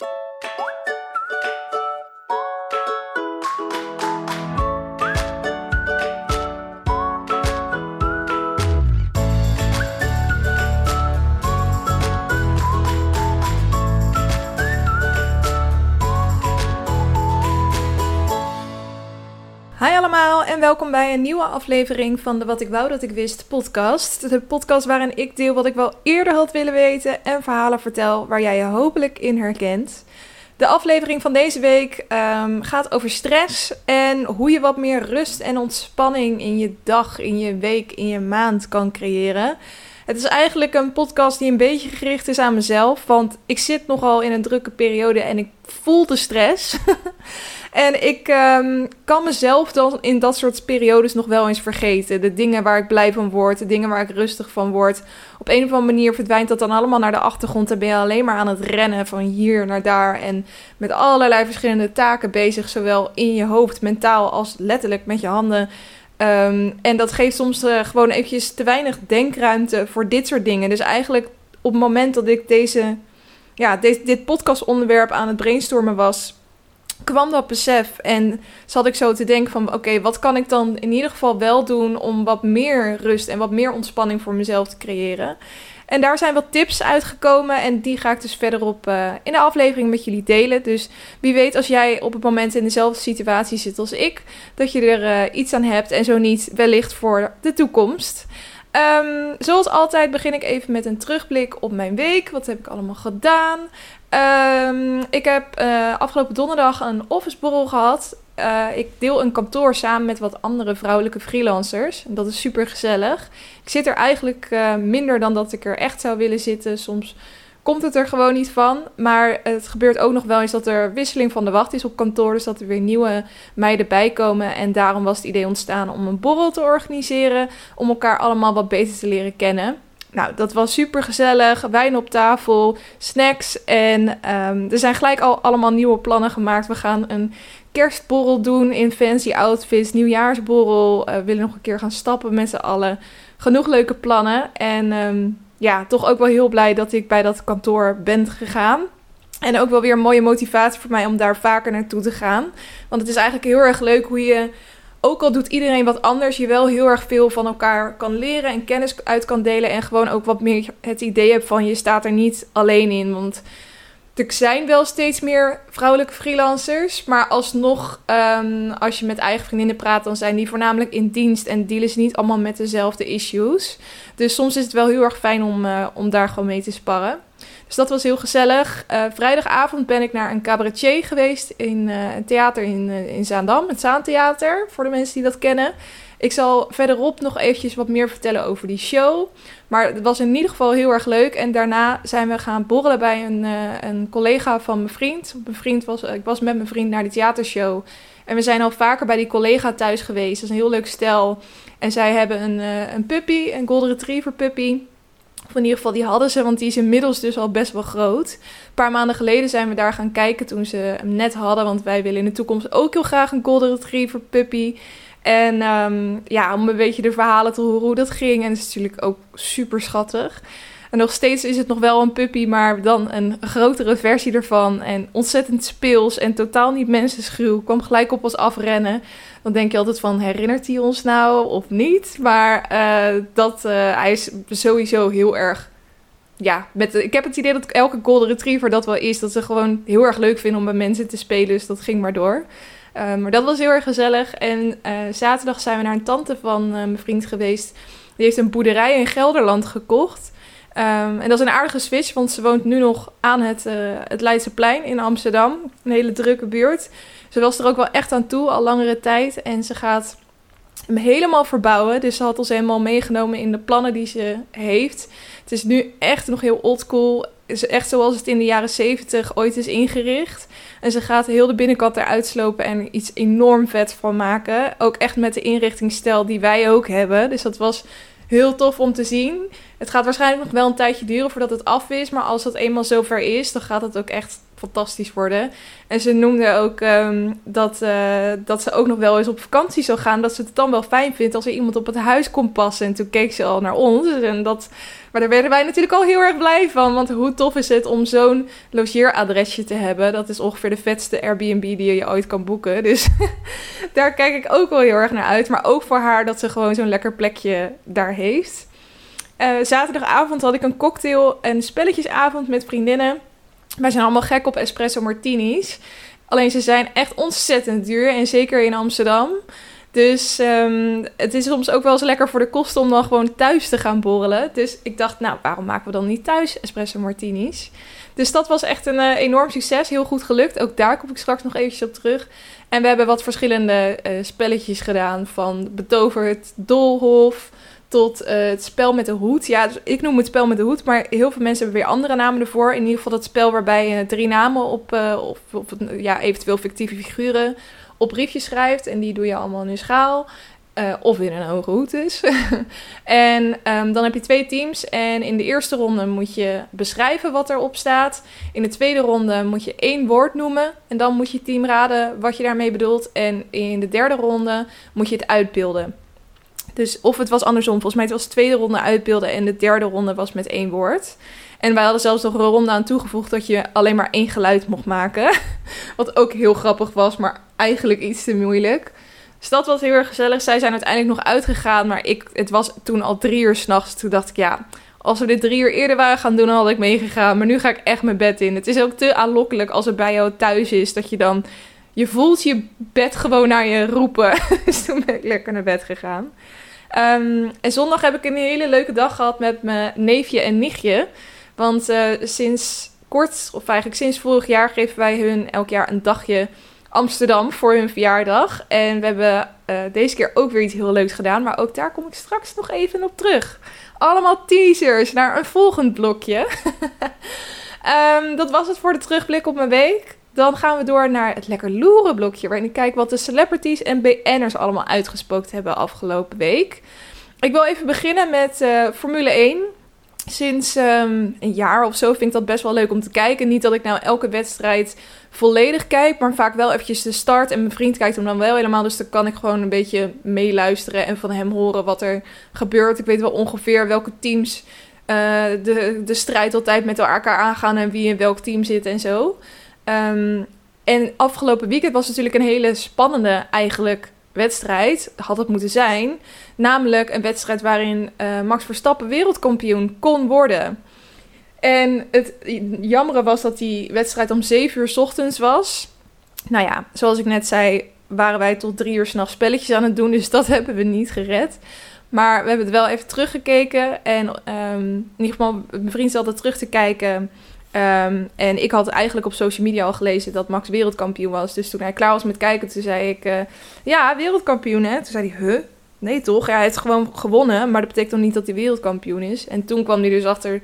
you welkom bij een nieuwe aflevering van de Wat ik wou dat ik wist podcast. De podcast waarin ik deel wat ik wel eerder had willen weten en verhalen vertel waar jij je hopelijk in herkent. De aflevering van deze week ehm, gaat over stress en hoe je wat meer rust en ontspanning in je dag, in je week, in je maand kan creëren. Het is eigenlijk een podcast die een beetje gericht is aan mezelf, want ik zit nogal in een drukke periode en ik voel de stress. En ik ehm, kan mezelf dan in dat soort periodes nog wel eens vergeten. De dingen waar ik blij van word, de dingen waar ik rustig van word. Op een of andere manier verdwijnt dat dan allemaal naar de achtergrond. Dan ben je alleen maar aan het rennen van hier naar daar. En met allerlei verschillende taken bezig. Zowel in je hoofd, mentaal als letterlijk met je handen. Ehm, en dat geeft soms uh, gewoon eventjes te weinig denkruimte voor dit soort dingen. Dus eigenlijk op het moment dat ik deze, ja, dit podcastonderwerp aan het brainstormen was kwam dat besef en zat ik zo te denken van oké, wat kan ik dan in ieder geval wel doen om wat meer rust en wat meer ontspanning voor mezelf te creëren. En daar zijn wat tips uitgekomen en die ga ik dus verderop uh, in de aflevering met jullie delen. Dus wie weet als jij op het moment in dezelfde situatie zit als ik, dat je er uh, iets aan hebt en zo niet wellicht voor de toekomst. Um, zoals altijd begin ik even met een terugblik op mijn week. Wat heb ik allemaal gedaan? Um, ik heb uh, afgelopen donderdag een officeborrel gehad. Uh, ik deel een kantoor samen met wat andere vrouwelijke freelancers. Dat is super gezellig. Ik zit er eigenlijk uh, minder dan dat ik er echt zou willen zitten. Soms komt het er gewoon niet van. Maar het gebeurt ook nog wel eens dat er wisseling van de wacht is op kantoor. Dus dat er weer nieuwe meiden bijkomen. En daarom was het idee ontstaan om een borrel te organiseren. Om elkaar allemaal wat beter te leren kennen. Nou, dat was super gezellig. Wijn op tafel, snacks. En um, er zijn gelijk al allemaal nieuwe plannen gemaakt. We gaan een kerstborrel doen in fancy outfits. Nieuwjaarsborrel. Uh, willen nog een keer gaan stappen met z'n allen. Genoeg leuke plannen. En um, ja, toch ook wel heel blij dat ik bij dat kantoor ben gegaan. En ook wel weer een mooie motivatie voor mij om daar vaker naartoe te gaan. Want het is eigenlijk heel erg leuk hoe je ook al doet iedereen wat anders, je wel heel erg veel van elkaar kan leren en kennis uit kan delen. En gewoon ook wat meer het idee hebt van je staat er niet alleen in. Want er zijn wel steeds meer vrouwelijke freelancers. Maar alsnog, um, als je met eigen vriendinnen praat, dan zijn die voornamelijk in dienst. En dealen ze niet allemaal met dezelfde issues. Dus soms is het wel heel erg fijn om, uh, om daar gewoon mee te sparren. Dus dat was heel gezellig. Uh, vrijdagavond ben ik naar een cabaretier geweest in uh, een theater in, in Zaandam, het Zaantheater, voor de mensen die dat kennen. Ik zal verderop nog eventjes wat meer vertellen over die show. Maar het was in ieder geval heel erg leuk. En daarna zijn we gaan borrelen bij een, een collega van mijn vriend. Mijn vriend was, ik was met mijn vriend naar die theatershow. En we zijn al vaker bij die collega thuis geweest. Dat is een heel leuk stel. En zij hebben een, een puppy, een golden retriever puppy. Of in ieder geval, die hadden ze, want die is inmiddels dus al best wel groot. Een paar maanden geleden zijn we daar gaan kijken toen ze hem net hadden. Want wij willen in de toekomst ook heel graag een Golden Retriever puppy. En um, ja, om een beetje de verhalen te horen hoe dat ging. En het is natuurlijk ook super schattig. En nog steeds is het nog wel een puppy, maar dan een grotere versie ervan. En ontzettend speels en totaal niet mensenschuw. Kwam gelijk op ons afrennen. Dan denk je altijd van, herinnert hij ons nou of niet? Maar uh, dat, uh, hij is sowieso heel erg... Ja, met, ik heb het idee dat elke golden retriever dat wel is. Dat ze gewoon heel erg leuk vinden om bij mensen te spelen. Dus dat ging maar door. Uh, maar dat was heel erg gezellig. En zaterdag zijn we naar een tante van mijn vriend geweest. Die heeft een boerderij in Gelderland gekocht. Um, en dat is een aardige switch, want ze woont nu nog aan het, het Leidseplein in Amsterdam. Een hele drukke buurt. Ze was er ook wel echt aan toe, al langere tijd. En ze gaat hem helemaal verbouwen. Dus ze had ons helemaal meegenomen in de plannen die ze heeft. Het is nu echt nog heel oldschool. Het is echt zoals het in de jaren 70 ooit is ingericht. En ze gaat heel de binnenkant eruit slopen en iets enorm vet van maken. Ook echt met de inrichtingsstijl die wij ook hebben. Dus dat was heel tof om te zien. Het gaat waarschijnlijk nog wel een tijdje duren voordat het af is. Maar als dat eenmaal zover is, dan gaat het ook echt fantastisch worden. En ze noemde ook ehm, dat, eh, dat ze ook nog wel eens op vakantie zou gaan. Dat ze het dan wel fijn vindt als er iemand op het huis komt passen. En toen keek ze al naar ons. En dat, maar daar werden wij natuurlijk al heel erg blij van. Want hoe tof is het om zo'n logeeradresje te hebben? Dat is ongeveer de vetste Airbnb die je ooit kan boeken. Dus daar kijk ik ook wel heel erg naar uit. Maar ook voor haar dat ze gewoon zo'n lekker plekje daar heeft. Uh, zaterdagavond had ik een cocktail- en spelletjesavond met vriendinnen. Wij zijn allemaal gek op espresso martinis. Alleen ze zijn echt ontzettend duur. En zeker in Amsterdam. Dus um, het is soms ook wel eens lekker voor de kosten om dan gewoon thuis te gaan borrelen. Dus ik dacht, nou, waarom maken we dan niet thuis espresso martinis? Dus dat was echt een uh, enorm succes. Heel goed gelukt. Ook daar kom ik straks nog eventjes op terug. En we hebben wat verschillende uh, spelletjes gedaan. Van betoverd doolhof tot uh, het spel met de hoed. Ja, dus ik noem het spel met de hoed, maar heel veel mensen hebben weer andere namen ervoor. In ieder geval dat spel waarbij je drie namen op, uh, of, ja, eventueel fictieve figuren op briefjes schrijft. En die doe je allemaal in een schaal. Uh, of in een hoge hoed dus. en um, dan heb je twee teams. En in de eerste ronde moet je beschrijven wat erop staat. In de tweede ronde moet je één woord noemen. En dan moet je team raden wat je daarmee bedoelt. En in de derde ronde moet je het uitbeelden. Dus of het was andersom. Volgens mij het was de tweede ronde uitbeelden en de derde ronde was met één woord. En wij hadden zelfs nog een ronde aan toegevoegd dat je alleen maar één geluid mocht maken. Wat ook heel grappig was, maar eigenlijk iets te moeilijk. Dus dat was heel erg gezellig. Zij zijn uiteindelijk nog uitgegaan, maar ik, het was toen al drie uur s'nachts. Toen dacht ik, ja, als we dit drie uur eerder waren gaan doen, dan had ik meegegaan. Maar nu ga ik echt mijn bed in. Het is ook te aanlokkelijk als het bij jou thuis is, dat je dan... Je voelt je bed gewoon naar je roepen. dus toen ben ik lekker naar bed gegaan. Um, en zondag heb ik een hele leuke dag gehad met mijn neefje en nichtje. Want uh, sinds kort, of eigenlijk sinds vorig jaar, geven wij hun elk jaar een dagje Amsterdam voor hun verjaardag. En we hebben uh, deze keer ook weer iets heel leuks gedaan. Maar ook daar kom ik straks nog even op terug. Allemaal teasers naar een volgend blokje. um, dat was het voor de terugblik op mijn week. Dan gaan we door naar het lekker loeren blokje. Waarin ik kijk wat de celebrities en BN'ers allemaal uitgespookt hebben afgelopen week. Ik wil even beginnen met uh, Formule 1. Sinds um, een jaar of zo vind ik dat best wel leuk om te kijken. Niet dat ik nou elke wedstrijd volledig kijk, maar vaak wel eventjes de start. En mijn vriend kijkt hem dan wel helemaal, dus dan kan ik gewoon een beetje meeluisteren en van hem horen wat er gebeurt. Ik weet wel ongeveer welke teams uh, de, de strijd altijd met elkaar aangaan en wie in welk team zit en zo. Um, en afgelopen weekend was natuurlijk een hele spannende eigenlijk wedstrijd, had het moeten zijn. Namelijk een wedstrijd waarin uh, Max Verstappen wereldkampioen kon worden. En het jammere was dat die wedstrijd om 7 uur ochtends was. Nou ja, zoals ik net zei, waren wij tot drie uur s'nachts spelletjes aan het doen. Dus dat hebben we niet gered. Maar we hebben het wel even teruggekeken. En um, in ieder geval, mijn vriend zat er terug te kijken. Um, en ik had eigenlijk op social media al gelezen dat Max wereldkampioen was. Dus toen hij klaar was met kijken, toen zei ik... Uh, ja, wereldkampioen hè? Toen zei hij, huh? Nee toch? Ja, hij heeft gewoon gewonnen, maar dat betekent nog niet dat hij wereldkampioen is. En toen kwam hij dus achter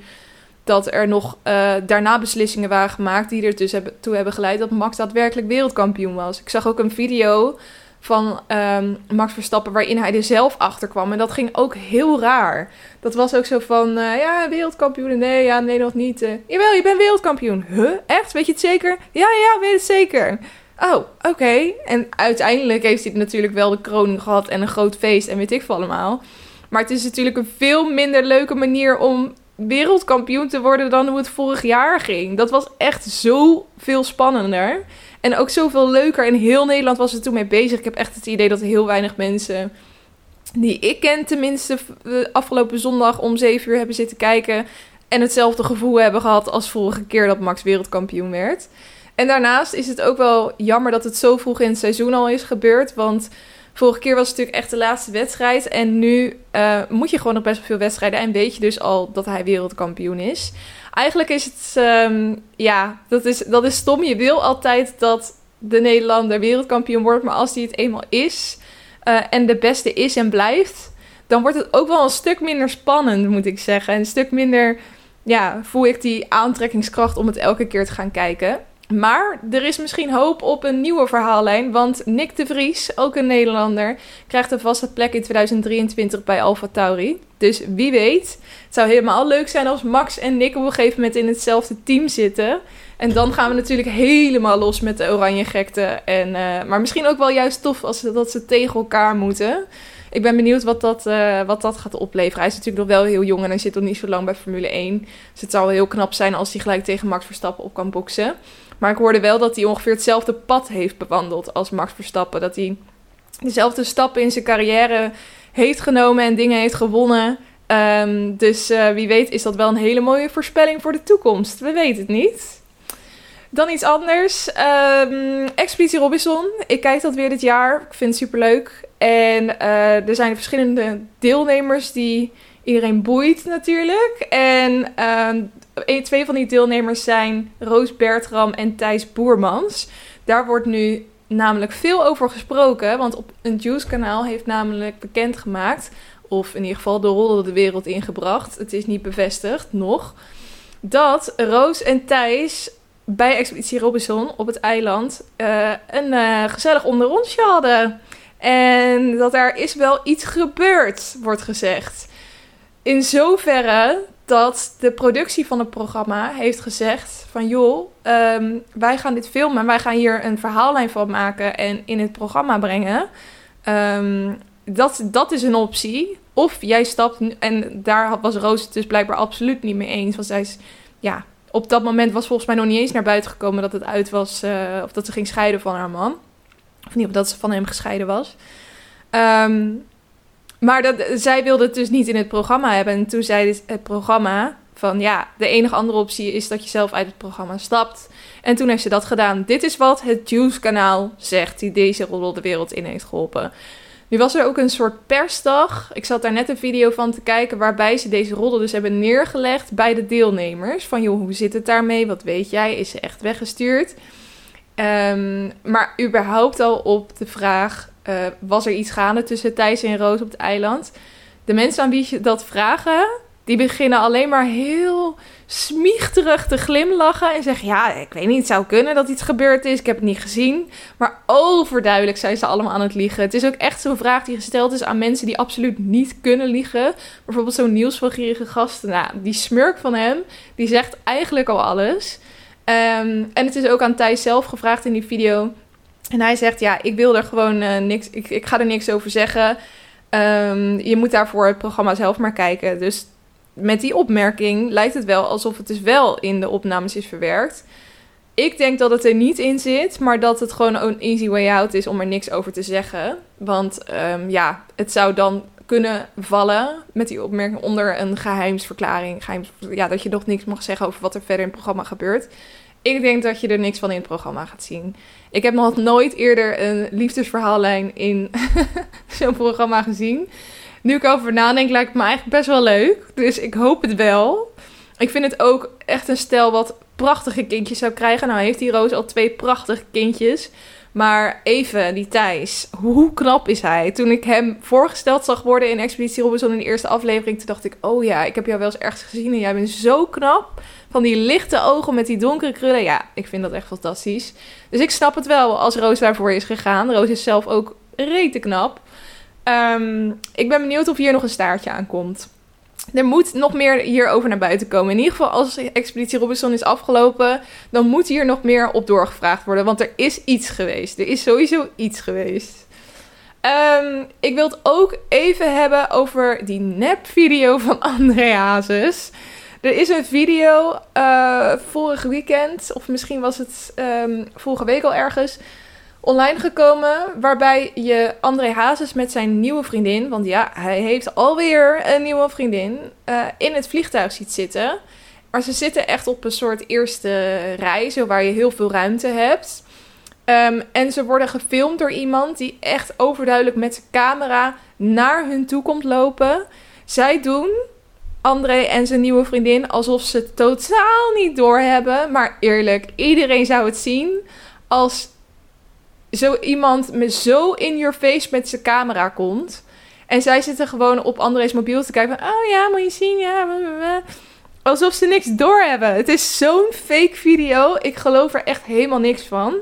dat er nog uh, daarna beslissingen waren gemaakt... die er dus hebben, toe hebben geleid dat Max daadwerkelijk wereldkampioen was. Ik zag ook een video van um, Max Verstappen waarin hij er zelf achter kwam. En dat ging ook heel raar. Dat was ook zo van, uh, ja, wereldkampioen. Nee, ja, nee, nog niet. Uh, jawel, je bent wereldkampioen. Huh? Echt? Weet je het zeker? Ja, ja, weet het zeker. Oh, oké. En uiteindelijk heeft hij natuurlijk wel de kroning gehad en een groot feest en weet ik veel allemaal. Maar het is natuurlijk een veel minder leuke manier om wereldkampioen te worden dan hoe het vorig jaar ging. Dat was echt zo veel spannender. En ook zoveel leuker. En heel Nederland was er toen mee bezig. Ik heb echt het idee dat heel weinig mensen die ik ken tenminste afgelopen zondag om 7 uur hebben zitten kijken. En hetzelfde gevoel hebben gehad als vorige keer dat Max wereldkampioen werd. En daarnaast is het ook wel jammer dat het zo vroeg in het seizoen al is gebeurd. Want vorige keer was het natuurlijk echt de laatste wedstrijd. En nu uh, moet je gewoon nog best wel veel wedstrijden. En weet je dus al dat hij wereldkampioen is. Eigenlijk is het, um, ja, dat is, dat is stom. Je wil altijd dat de Nederlander wereldkampioen wordt. Maar als hij het eenmaal is uh, en de beste is en blijft, dan wordt het ook wel een stuk minder spannend, moet ik zeggen. Een stuk minder, ja, voel ik die aantrekkingskracht om het elke keer te gaan kijken. Maar er is misschien hoop op een nieuwe verhaallijn. Want Nick de Vries, ook een Nederlander, krijgt een vaste plek in 2023 bij Alfa Tauri. Dus wie weet. Het zou helemaal leuk zijn als Max en Nick op een gegeven moment in hetzelfde team zitten. En dan gaan we natuurlijk helemaal los met de oranje gekte. En, eh, maar misschien ook wel juist tof als dat ze tegen elkaar moeten. Ik ben benieuwd wat dat, eh, wat dat gaat opleveren. Hij is natuurlijk nog wel heel jong en hij zit nog niet zo lang bij Formule 1. Dus het zou heel knap zijn als hij gelijk tegen Max Verstappen op kan boksen. Maar ik hoorde wel dat hij ongeveer hetzelfde pad heeft bewandeld als Max Verstappen. Dat hij dezelfde stappen in zijn carrière heeft genomen en dingen heeft gewonnen. Ehm, dus eh, wie weet is dat wel een hele mooie voorspelling voor de toekomst. We weten het niet. Dan iets anders. Um, Expeditie Robinson. Ik kijk dat weer dit jaar. Ik vind het superleuk. En uh, er zijn verschillende deelnemers die iedereen boeit natuurlijk. En uh, twee van die deelnemers zijn Roos Bertram en Thijs Boermans. Daar wordt nu namelijk veel over gesproken. Want op een Juice-kanaal heeft namelijk bekendgemaakt... of in ieder geval de rol de wereld ingebracht... het is niet bevestigd, nog... dat Roos en Thijs bij Expeditie Robinson op het eiland... Uh, een uh, gezellig onderonsje hadden... En dat er is wel iets gebeurd, wordt gezegd. In zoverre dat de productie van het programma heeft gezegd van joh, um, wij gaan dit filmen en wij gaan hier een verhaallijn van maken en in het programma brengen. Um, dat, dat is een optie. Of jij stapt, en daar was Roos het dus blijkbaar absoluut niet mee eens. Want zij is, ja, op dat moment was volgens mij nog niet eens naar buiten gekomen dat het uit was, uh, of dat ze ging scheiden van haar man. Of niet, dat ze van hem gescheiden was. Um, maar dat, zij wilde het dus niet in het programma hebben. En toen zei het programma van ja, de enige andere optie is dat je zelf uit het programma stapt. En toen heeft ze dat gedaan. Dit is wat het Juice-kanaal zegt, die deze rol de wereld in heeft geholpen. Nu was er ook een soort persdag. Ik zat daar net een video van te kijken waarbij ze deze rollen dus hebben neergelegd bij de deelnemers. Van joh, hoe zit het daarmee? Wat weet jij? Is ze echt weggestuurd? Um, maar überhaupt al op de vraag: uh, was er iets gaande tussen Thijs en Roos op het eiland? De mensen aan wie je dat vragen, die beginnen alleen maar heel smiechterig te glimlachen en zeggen: Ja, ik weet niet, het zou kunnen dat iets gebeurd is. Ik heb het niet gezien. Maar overduidelijk zijn ze allemaal aan het liegen. Het is ook echt zo'n vraag die gesteld is aan mensen die absoluut niet kunnen liegen. Bijvoorbeeld zo'n Niels Gasten. Nou, die smurk van hem, die zegt eigenlijk al alles. Um, en het is ook aan Thijs zelf gevraagd in die video. En hij zegt: Ja, ik wil er gewoon uh, niks. Ik, ik ga er niks over zeggen. Um, je moet daarvoor het programma zelf maar kijken. Dus met die opmerking lijkt het wel alsof het dus wel in de opnames is verwerkt. Ik denk dat het er niet in zit, maar dat het gewoon een easy way out is om er niks over te zeggen. Want um, ja, het zou dan kunnen vallen met die opmerking onder een geheimsverklaring. Geheims, ja, dat je nog niks mag zeggen over wat er verder in het programma gebeurt. Ik denk dat je er niks van in het programma gaat zien. Ik heb nog nooit eerder een liefdesverhaallijn in zo'n programma gezien. Nu ik over nadenk, lijkt het me eigenlijk best wel leuk. Dus ik hoop het wel. Ik vind het ook echt een stel wat prachtige kindjes zou krijgen. Nou heeft die Roos al twee prachtige kindjes. Maar even, die Thijs, hoe knap is hij? Toen ik hem voorgesteld zag worden in Expeditie Robinson in de eerste aflevering, toen dacht ik, oh ja, ik heb jou wel eens ergens gezien en jij bent zo knap. Van die lichte ogen met die donkere krullen. Ja, ik vind dat echt fantastisch. Dus ik snap het wel als Roos daarvoor is gegaan. Roos is zelf ook rete knap. Um, ik ben benieuwd of hier nog een staartje aan komt. Er moet nog meer hierover naar buiten komen. In ieder geval, als Expeditie Robinson is afgelopen, dan moet hier nog meer op doorgevraagd worden. Want er is iets geweest. Er is sowieso iets geweest. Um, ik wil het ook even hebben over die nep-video van André. Er is een video uh, vorig weekend, of misschien was het um, vorige week al ergens, online gekomen. Waarbij je André Hazes met zijn nieuwe vriendin, want ja, hij heeft alweer een nieuwe vriendin, uh, in het vliegtuig ziet zitten. Maar ze zitten echt op een soort eerste rij, zo waar je heel veel ruimte hebt. Um, en ze worden gefilmd door iemand die echt overduidelijk met zijn camera naar hun toe komt lopen. Zij doen André en zijn nieuwe vriendin alsof ze het totaal niet doorhebben. Maar eerlijk, iedereen zou het zien als zo iemand me zo in your face met zijn camera komt. En zij zitten gewoon op André's mobiel te kijken van... Oh ja, moet je zien, ja... Alsof ze niks doorhebben. Het is zo'n fake video. Ik geloof er echt helemaal niks van.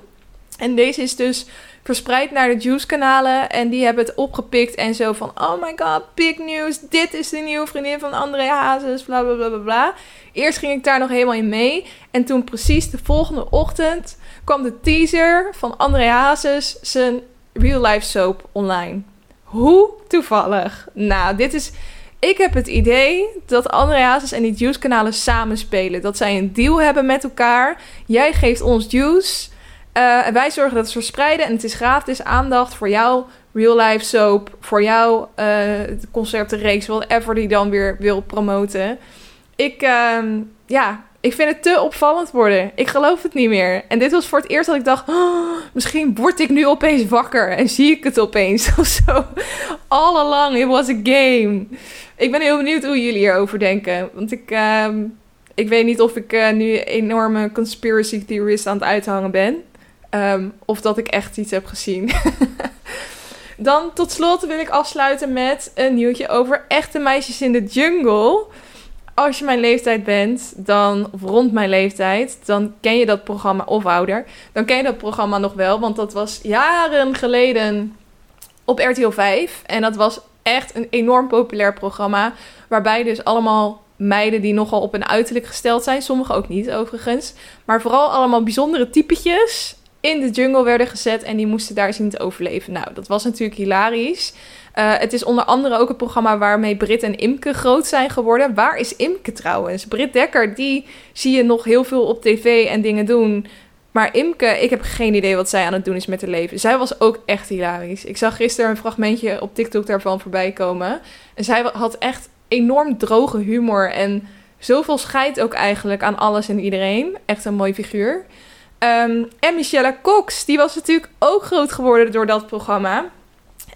En deze is dus verspreid naar de Juice-kanalen. En die hebben het opgepikt en zo van... Oh my god, big news. Dit is de nieuwe vriendin van André Hazes. Bla, bla, bla, bla. Eerst ging ik daar nog helemaal in mee. En toen precies de volgende ochtend... kwam de teaser van André Hazes... zijn real-life soap online. Hoe toevallig. Nou, dit is... Ik heb het idee dat André Hazes en die Juice-kanalen samenspelen. Dat zij een deal hebben met elkaar. Jij geeft ons Juice... Uh, wij zorgen dat het verspreiden en het is gratis aandacht voor jouw real life soap, voor jouw uh, conceptenreeks, whatever die dan weer wil promoten. Ik, uh, ja, ik vind het te opvallend worden. Ik geloof het niet meer. En dit was voor het eerst dat ik dacht, oh, misschien word ik nu opeens wakker en zie ik het opeens of zo. All along, it was a game. Ik ben heel benieuwd hoe jullie hierover denken, want ik... Ehm, ik weet niet of ik uh, nu enorme conspiracy theorist aan het uithangen ben. Um, of dat ik echt iets heb gezien. Dan tot slot wil ik afsluiten met een nieuwtje over echte meisjes in de jungle. Als je mijn leeftijd bent, dan, of rond mijn leeftijd, dan ken je dat programma, of ouder, dan ken je dat programma nog wel. Want dat was jaren geleden op RTL 5. En dat was echt een enorm populair programma. Waarbij dus allemaal meiden die nogal op een uiterlijk gesteld zijn. Sommige ook niet, overigens. Maar vooral allemaal bijzondere typetjes in de jungle werden gezet en die moesten daar zien te overleven. Nou, dat was natuurlijk hilarisch. Uh, het is onder andere ook een programma waarmee Brit en Imke groot zijn geworden. Waar is Imke trouwens? Brit Dekker, die zie je nog heel veel op tv en dingen doen. Maar Imke, ik heb geen idee wat zij aan het doen is met haar leven. Zij was ook echt hilarisch. Ik zag gisteren een fragmentje op TikTok daarvan voorbij komen. En zij had echt enorm droge humor en zoveel scheid ook eigenlijk aan alles en iedereen. Echt een mooi figuur. Um, en Michelle Cox, die was natuurlijk ook groot geworden door dat programma.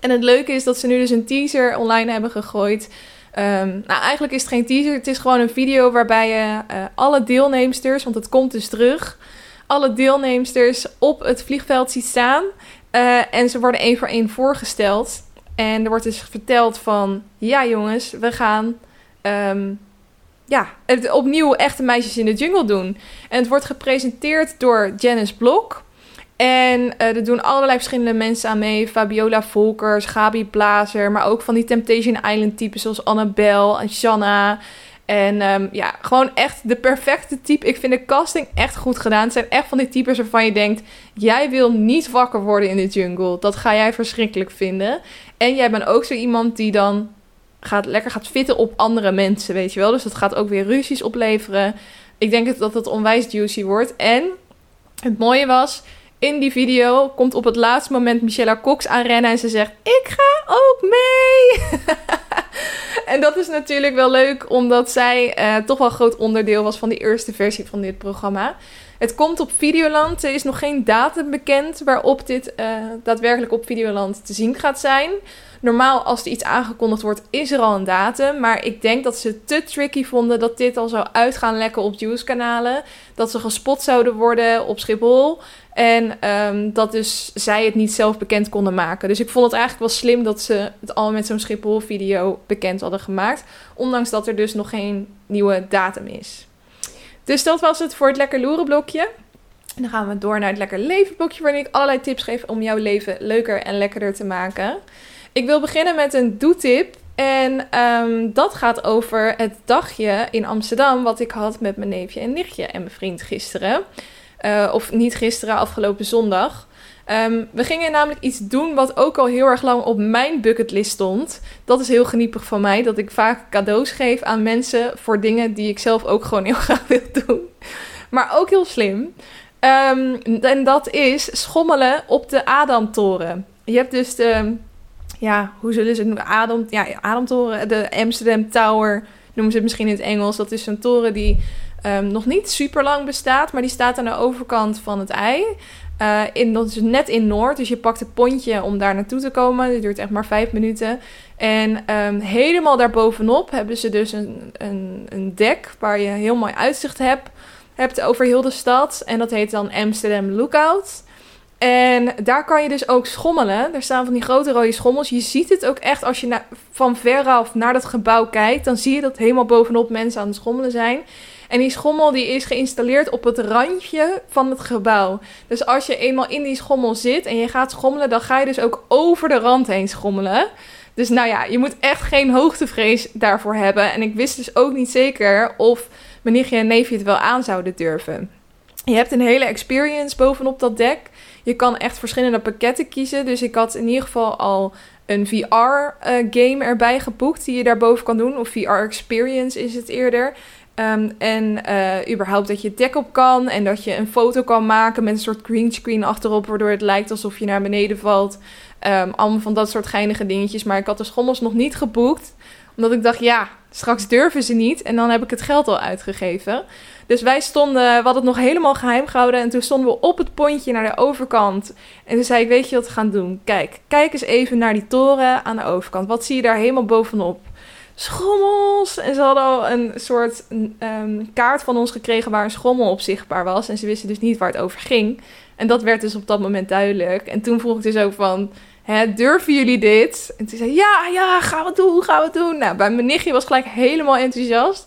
En het leuke is dat ze nu dus een teaser online hebben gegooid. Um, nou, eigenlijk is het geen teaser. Het is gewoon een video waarbij je uh, alle deelnemsters, want het komt dus terug, alle deelnemsters op het vliegveld ziet staan. Uh, en ze worden één voor één voorgesteld. En er wordt dus verteld van, ja jongens, we gaan um, ja, het opnieuw echte meisjes in de jungle doen. En het wordt gepresenteerd door Janice Blok. En uh, er doen allerlei verschillende mensen aan mee. Fabiola Volkers, Gabi Blazer. Maar ook van die Temptation Island typen zoals Annabel en Shanna. En um, ja, gewoon echt de perfecte type. Ik vind de casting echt goed gedaan. Het zijn echt van die types waarvan je denkt... jij wil niet wakker worden in de jungle. Dat ga jij verschrikkelijk vinden. En jij bent ook zo iemand die dan gaat, lekker gaat fitten op andere mensen, weet je wel. Dus dat gaat ook weer ruzies opleveren. Ik denk dat het onwijs juicy wordt. En het mooie was, in die video komt op het laatste moment Michelle Cox aanrennen en ze zegt: Ik ga ook mee. en dat is natuurlijk wel leuk, omdat zij uh, toch wel groot onderdeel was van die eerste versie van dit programma. Het komt op Videoland. Er is nog geen datum bekend waarop dit uh, daadwerkelijk op Videoland te zien gaat zijn. Normaal, als er iets aangekondigd wordt, is er al een datum. Maar ik denk dat ze te tricky vonden dat dit al zou uitgaan lekken op Juice-kanalen. Dat ze gespot zouden worden op Schiphol. En um, dat dus zij het niet zelf bekend konden maken. Dus ik vond het eigenlijk wel slim dat ze het al met zo'n Schiphol-video bekend hadden gemaakt. Ondanks dat er dus nog geen nieuwe datum is. Dus dat was het voor het Lekker Loeren blokje. En dan gaan we door naar het Lekker Leven blokje, waarin ik allerlei tips geef om jouw leven leuker en lekkerder te maken. Ik wil beginnen met een doetip. En um, dat gaat over het dagje in Amsterdam wat ik had met mijn neefje en nichtje en mijn vriend gisteren. Uh, of niet gisteren, afgelopen zondag. Um, we gingen namelijk iets doen wat ook al heel erg lang op mijn bucketlist stond. Dat is heel geniepig van mij, dat ik vaak cadeaus geef aan mensen voor dingen die ik zelf ook gewoon heel graag wil doen. Maar ook heel slim. Um, en dat is schommelen op de Adamtoren. Je hebt dus de, ja, hoe zullen ze het noemen? Adem, ja, Adamtoren, de Amsterdam Tower noemen ze het misschien in het Engels. Dat is een toren die um, nog niet super lang bestaat, maar die staat aan de overkant van het ei. Uh, in, dat is net in Noord, dus je pakt een pontje om daar naartoe te komen. Dat duurt echt maar vijf minuten. En um, helemaal daarbovenop hebben ze dus een, een, een dek waar je heel mooi uitzicht hebt, hebt over heel de stad. En dat heet dan Amsterdam Lookout. En daar kan je dus ook schommelen. Er staan van die grote rode schommels. Je ziet het ook echt als je na, van veraf naar dat gebouw kijkt. Dan zie je dat helemaal bovenop mensen aan het schommelen zijn. En die schommel die is geïnstalleerd op het randje van het gebouw. Dus als je eenmaal in die schommel zit en je gaat schommelen, dan ga je dus ook over de rand heen schommelen. Dus nou ja, je moet echt geen hoogtevrees daarvoor hebben. En ik wist dus ook niet zeker of mijn nichtje en neefje het wel aan zouden durven. Je hebt een hele experience bovenop dat dek. Je kan echt verschillende pakketten kiezen. Dus ik had in ieder geval al een VR-game uh, erbij geboekt die je daarboven kan doen. Of VR-experience is het eerder. Um, en uh, überhaupt dat je dek op kan en dat je een foto kan maken met een soort greenscreen achterop, waardoor het lijkt alsof je naar beneden valt. Um, allemaal van dat soort geinige dingetjes. Maar ik had de schommels nog niet geboekt, omdat ik dacht, ja, straks durven ze niet en dan heb ik het geld al uitgegeven. Dus wij stonden, we hadden het nog helemaal geheim gehouden. En toen stonden we op het pontje naar de overkant. En toen zei ik, weet je wat we gaan doen? Kijk, kijk eens even naar die toren aan de overkant. Wat zie je daar helemaal bovenop? Schommels! En ze hadden al een soort um, kaart van ons gekregen waar een schommel op zichtbaar was. En ze wisten dus niet waar het over ging. En dat werd dus op dat moment duidelijk. En toen vroeg ik dus ook van... Hè, durven jullie dit? En toen zei ja, ja, gaan we doen, gaan we doen. Nou, bij mijn nichtje was gelijk helemaal enthousiast.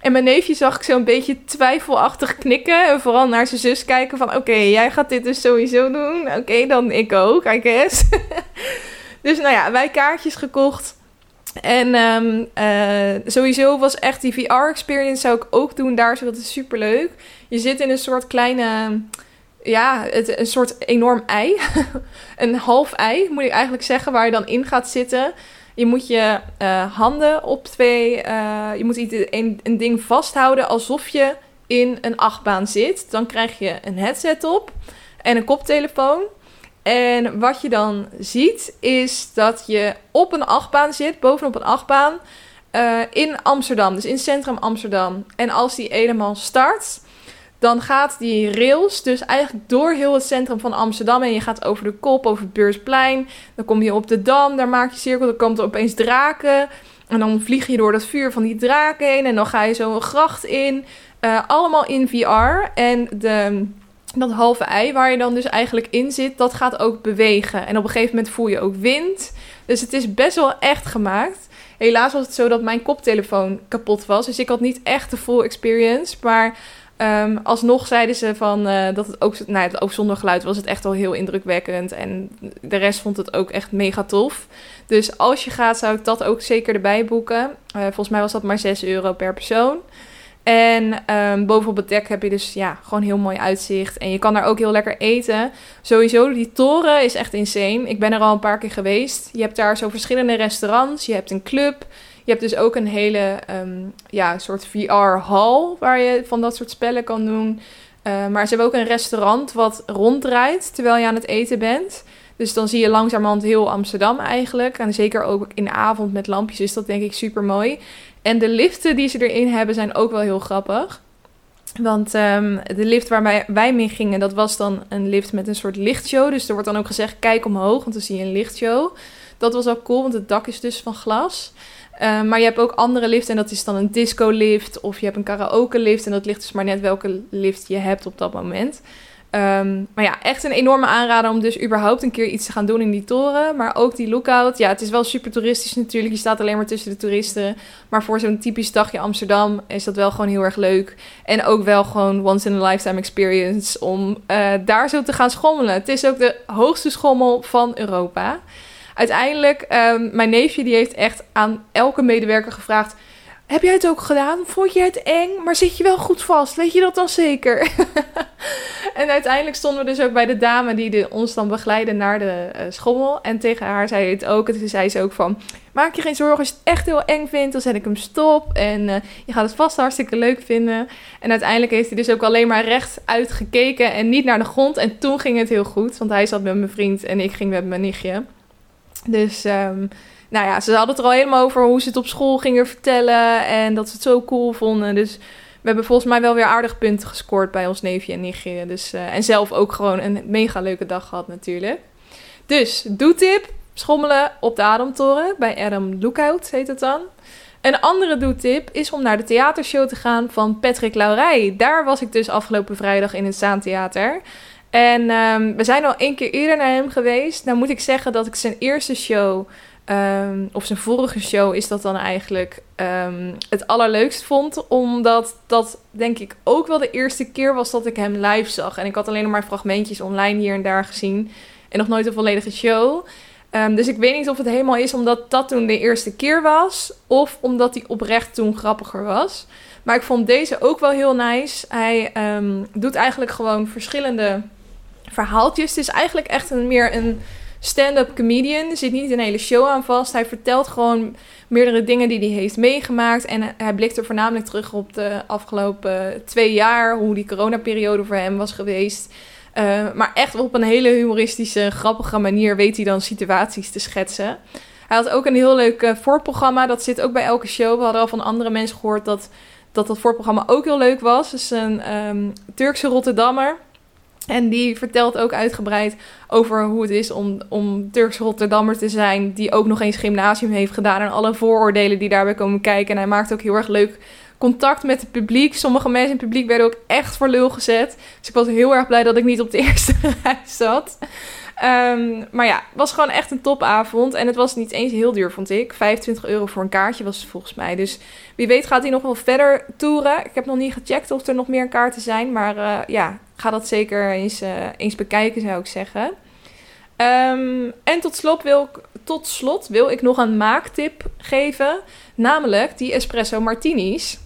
En mijn neefje zag ik zo een beetje twijfelachtig knikken. En vooral naar zijn zus kijken van... Oké, jij gaat dit dus sowieso doen. Oké, dan ik ook, I guess. dus nou ja, wij kaartjes gekocht. En um, uh, sowieso was echt die VR-experience zou ik ook doen daar. Zo dat is super leuk. Je zit in een soort kleine... Ja, het, een soort enorm ei. een half ei, moet ik eigenlijk zeggen, waar je dan in gaat zitten... Je moet je uh, handen op twee. Uh, je moet een, een ding vasthouden alsof je in een achtbaan zit. Dan krijg je een headset op en een koptelefoon. En wat je dan ziet is dat je op een achtbaan zit, bovenop een achtbaan, uh, in Amsterdam, dus in centrum Amsterdam. En als die helemaal start, dan gaat die rails dus eigenlijk door heel het centrum van Amsterdam. En je gaat over de kop, over het Beursplein. Dan kom je op de Dam, daar maak je cirkel. Dan komt er opeens draken. En dan vlieg je door dat vuur van die draken heen. En dan ga je zo een gracht in. Uh, allemaal in VR. En de, dat halve ei waar je dan dus eigenlijk in zit, dat gaat ook bewegen. En op een gegeven moment voel je ook wind. Dus het is best wel echt gemaakt. Helaas was het zo dat mijn koptelefoon kapot was. Dus ik had niet echt de full experience. Maar Um, alsnog zeiden ze van uh, dat het ook, nou, ook zonder geluid was het echt al heel indrukwekkend. En de rest vond het ook echt mega tof. Dus als je gaat, zou ik dat ook zeker erbij boeken. Uh, volgens mij was dat maar 6 euro per persoon. En um, bovenop het dek heb je dus ja, gewoon heel mooi uitzicht. En je kan daar ook heel lekker eten. Sowieso, die toren is echt insane. Ik ben er al een paar keer geweest. Je hebt daar zo verschillende restaurants. Je hebt een club. Je hebt dus ook een hele um, ja, soort VR-hal waar je van dat soort spellen kan doen. Uh, maar ze hebben ook een restaurant wat ronddraait terwijl je aan het eten bent. Dus dan zie je langzamerhand heel Amsterdam eigenlijk. En zeker ook in de avond met lampjes is dat denk ik super mooi. En de liften die ze erin hebben zijn ook wel heel grappig. Want um, de lift waar wij, wij mee gingen, dat was dan een lift met een soort lichtshow. Dus er wordt dan ook gezegd, kijk omhoog, want dan zie je een lichtshow. Dat was ook cool, want het dak is dus van glas. Uh, maar je hebt ook andere liften en dat is dan een disco lift of je hebt een karaoke lift en dat ligt dus maar net welke lift je hebt op dat moment. Um, maar ja, echt een enorme aanrader om dus überhaupt een keer iets te gaan doen in die toren. Maar ook die lookout. Ja, het is wel super toeristisch natuurlijk. Je staat alleen maar tussen de toeristen. Maar voor zo'n typisch dagje Amsterdam is dat wel gewoon heel erg leuk. En ook wel gewoon once in a lifetime experience om uh, daar zo te gaan schommelen. Het is ook de hoogste schommel van Europa uiteindelijk, um, mijn neefje die heeft echt aan elke medewerker gevraagd... Heb jij het ook gedaan? Vond je het eng? Maar zit je wel goed vast? Weet je dat dan zeker? en uiteindelijk stonden we dus ook bij de dame die ons dan begeleidde naar de uh, schommel. En tegen haar zei het ook. En toen zei ze ook van... Maak je geen zorgen als je het echt heel eng vindt. Dan zet ik hem stop. En uh, je gaat het vast hartstikke leuk vinden. En uiteindelijk heeft hij dus ook alleen maar recht uitgekeken. En niet naar de grond. En toen ging het heel goed. Want hij zat met mijn vriend en ik ging met mijn nichtje. Dus um, nou ja, ze hadden het er al helemaal over hoe ze het op school gingen vertellen. En dat ze het zo cool vonden. Dus we hebben volgens mij wel weer aardig punten gescoord bij ons neefje en nichtje. Dus, uh, en zelf ook gewoon een mega leuke dag gehad natuurlijk. Dus, doetip. Schommelen op de Adamtoren bij Adam Lookout heet het dan. Een andere doetip is om naar de theatershow te gaan van Patrick Laurij. Daar was ik dus afgelopen vrijdag in het Zaantheater. En um, we zijn al één keer eerder naar hem geweest. Nou moet ik zeggen dat ik zijn eerste show Ehm, of zijn vorige show is dat dan eigenlijk um, het allerleukst vond. Omdat dat denk ik ook wel de eerste keer was dat ik hem live zag. En ik had alleen nog maar fragmentjes online hier en daar gezien. En nog nooit een volledige show. Dus ik weet niet of het helemaal is omdat dat toen de eerste keer was. Of omdat hij oprecht toen grappiger was. Maar ik vond deze ook wel heel nice. Hij doet eigenlijk gewoon verschillende verhaaltjes. Het is eigenlijk echt een, meer een stand-up comedian. Er zit niet een hele show aan vast. Hij vertelt gewoon meerdere dingen die hij heeft meegemaakt. En hij blikt er voornamelijk terug op de afgelopen twee jaar. Hoe die coronaperiode voor hem was geweest. Uh, maar echt op een hele humoristische, grappige manier weet hij dan situaties te schetsen. Hij had ook een heel leuk uh, voorprogramma. Dat zit ook bij elke show. We hadden al van andere mensen gehoord dat dat, dat voorprogramma ook heel leuk was. Dus een um, Turkse Rotterdammer. En die vertelt ook uitgebreid over hoe het is om, om Turks Rotterdammer te zijn. Die ook nog eens gymnasium heeft gedaan. En alle vooroordelen die daarbij komen kijken. En hij maakt ook heel erg leuk contact met het publiek. Sommige mensen in het publiek werden ook echt voor lul gezet. Dus ik was heel erg blij dat ik niet op de eerste rij zat. Um, maar ja, het was gewoon echt een topavond. En het was niet eens heel duur, vond ik. 25 euro voor een kaartje was het volgens mij. Dus wie weet gaat hij nog wel verder toeren. Ik heb nog niet gecheckt of er nog meer kaarten zijn. Maar uh, ja, ga dat zeker eens, uh, eens bekijken, zou ik zeggen. Um, en tot slot, wil ik, tot slot wil ik nog een maaktip geven. Namelijk die espresso martinis.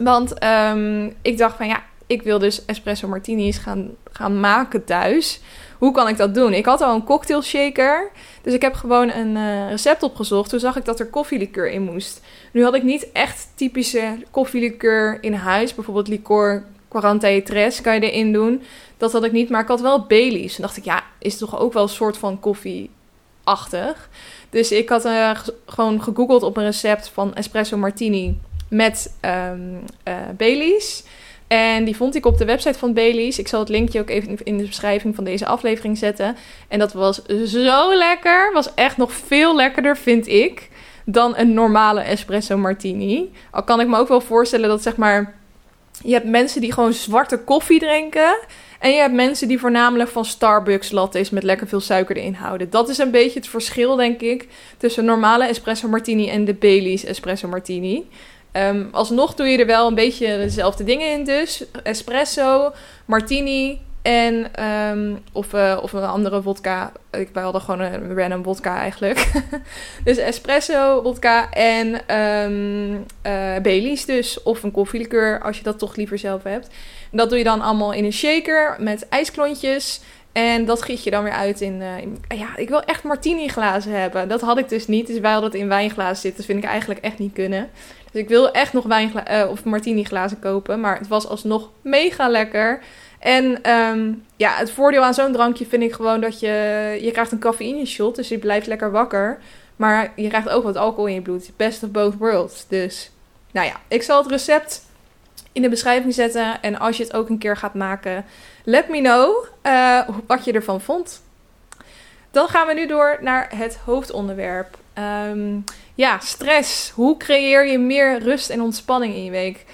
Want um, ik dacht van ja, ik wil dus espresso martinis gaan, gaan maken thuis. Hoe kan ik dat doen? Ik had al een cocktail shaker. Dus ik heb gewoon een uh, recept opgezocht. Toen zag ik dat er koffielikeur in moest. Nu had ik niet echt typische koffielikeur in huis. Bijvoorbeeld liqueur Quarante kan je erin doen. Dat had ik niet, maar ik had wel Baileys. Toen dacht ik, ja, is toch ook wel een soort van koffieachtig. Dus ik had uh, gewoon gegoogeld op een recept van espresso martini met um, uh, Baileys. En die vond ik op de website van Baileys. Ik zal het linkje ook even in de beschrijving van deze aflevering zetten. En dat was zo lekker. Was echt nog veel lekkerder, vind ik, dan een normale espresso martini. Al kan ik me ook wel voorstellen dat zeg maar je hebt mensen die gewoon zwarte koffie drinken. En je hebt mensen die voornamelijk van Starbucks lattes met lekker veel suiker erin houden. Dat is een beetje het verschil, denk ik, tussen normale espresso martini en de Bailey's espresso martini. Um, alsnog doe je er wel een beetje dezelfde dingen in dus. Espresso, martini en um, of, uh, of een andere vodka. Ik, hadden gewoon een random vodka eigenlijk. dus espresso, vodka en um, Baileys dus. Of een koffielikeur als je dat toch liever zelf hebt. Dat doe je dan allemaal in een shaker met ijsklontjes. En dat giet je dan weer uit in, in, Ja, ik wil echt martini glazen hebben. Dat had ik dus niet. Dus wij hadden het in wijnglazen zitten. Dat vind ik eigenlijk echt niet kunnen. Dus ik wil echt nog wijn of martini glazen kopen. Maar het was alsnog mega lekker. En um, ja, het voordeel aan zo'n drankje vind ik gewoon dat je... Je krijgt een cafeïne shot, dus je blijft lekker wakker. Maar je krijgt ook wat alcohol in je bloed. Best of both worlds. Dus, nou ja, ik zal het recept in de beschrijving zetten. En als je het ook een keer gaat maken, let me know uh, wat je ervan vond. Dan gaan we nu door naar het hoofdonderwerp. Um, ja, stress. Hoe creëer je meer rust en ontspanning in je week?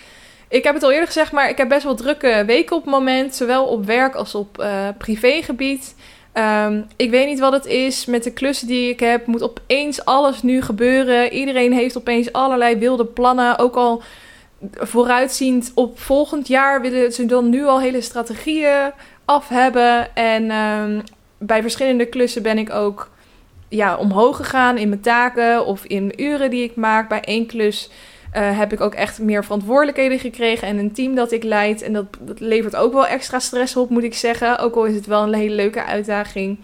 Ik heb het al eerder gezegd, maar ik heb best wel drukke weken op het moment. Zowel op werk als op uh, privégebied. Um, ik weet niet wat het is met de klussen die ik heb. Moet opeens alles nu gebeuren. Iedereen heeft opeens allerlei wilde plannen. Ook al vooruitziend op volgend jaar willen ze dan nu al hele strategieën af hebben. En um, bij verschillende klussen ben ik ook ja, omhoog gegaan in mijn taken of in uren die ik maak. Bij één klus uh, heb ik ook echt meer verantwoordelijkheden gekregen en een team dat ik leid. En dat, dat levert ook wel extra stress op, moet ik zeggen. Ook al is het wel een hele leuke uitdaging.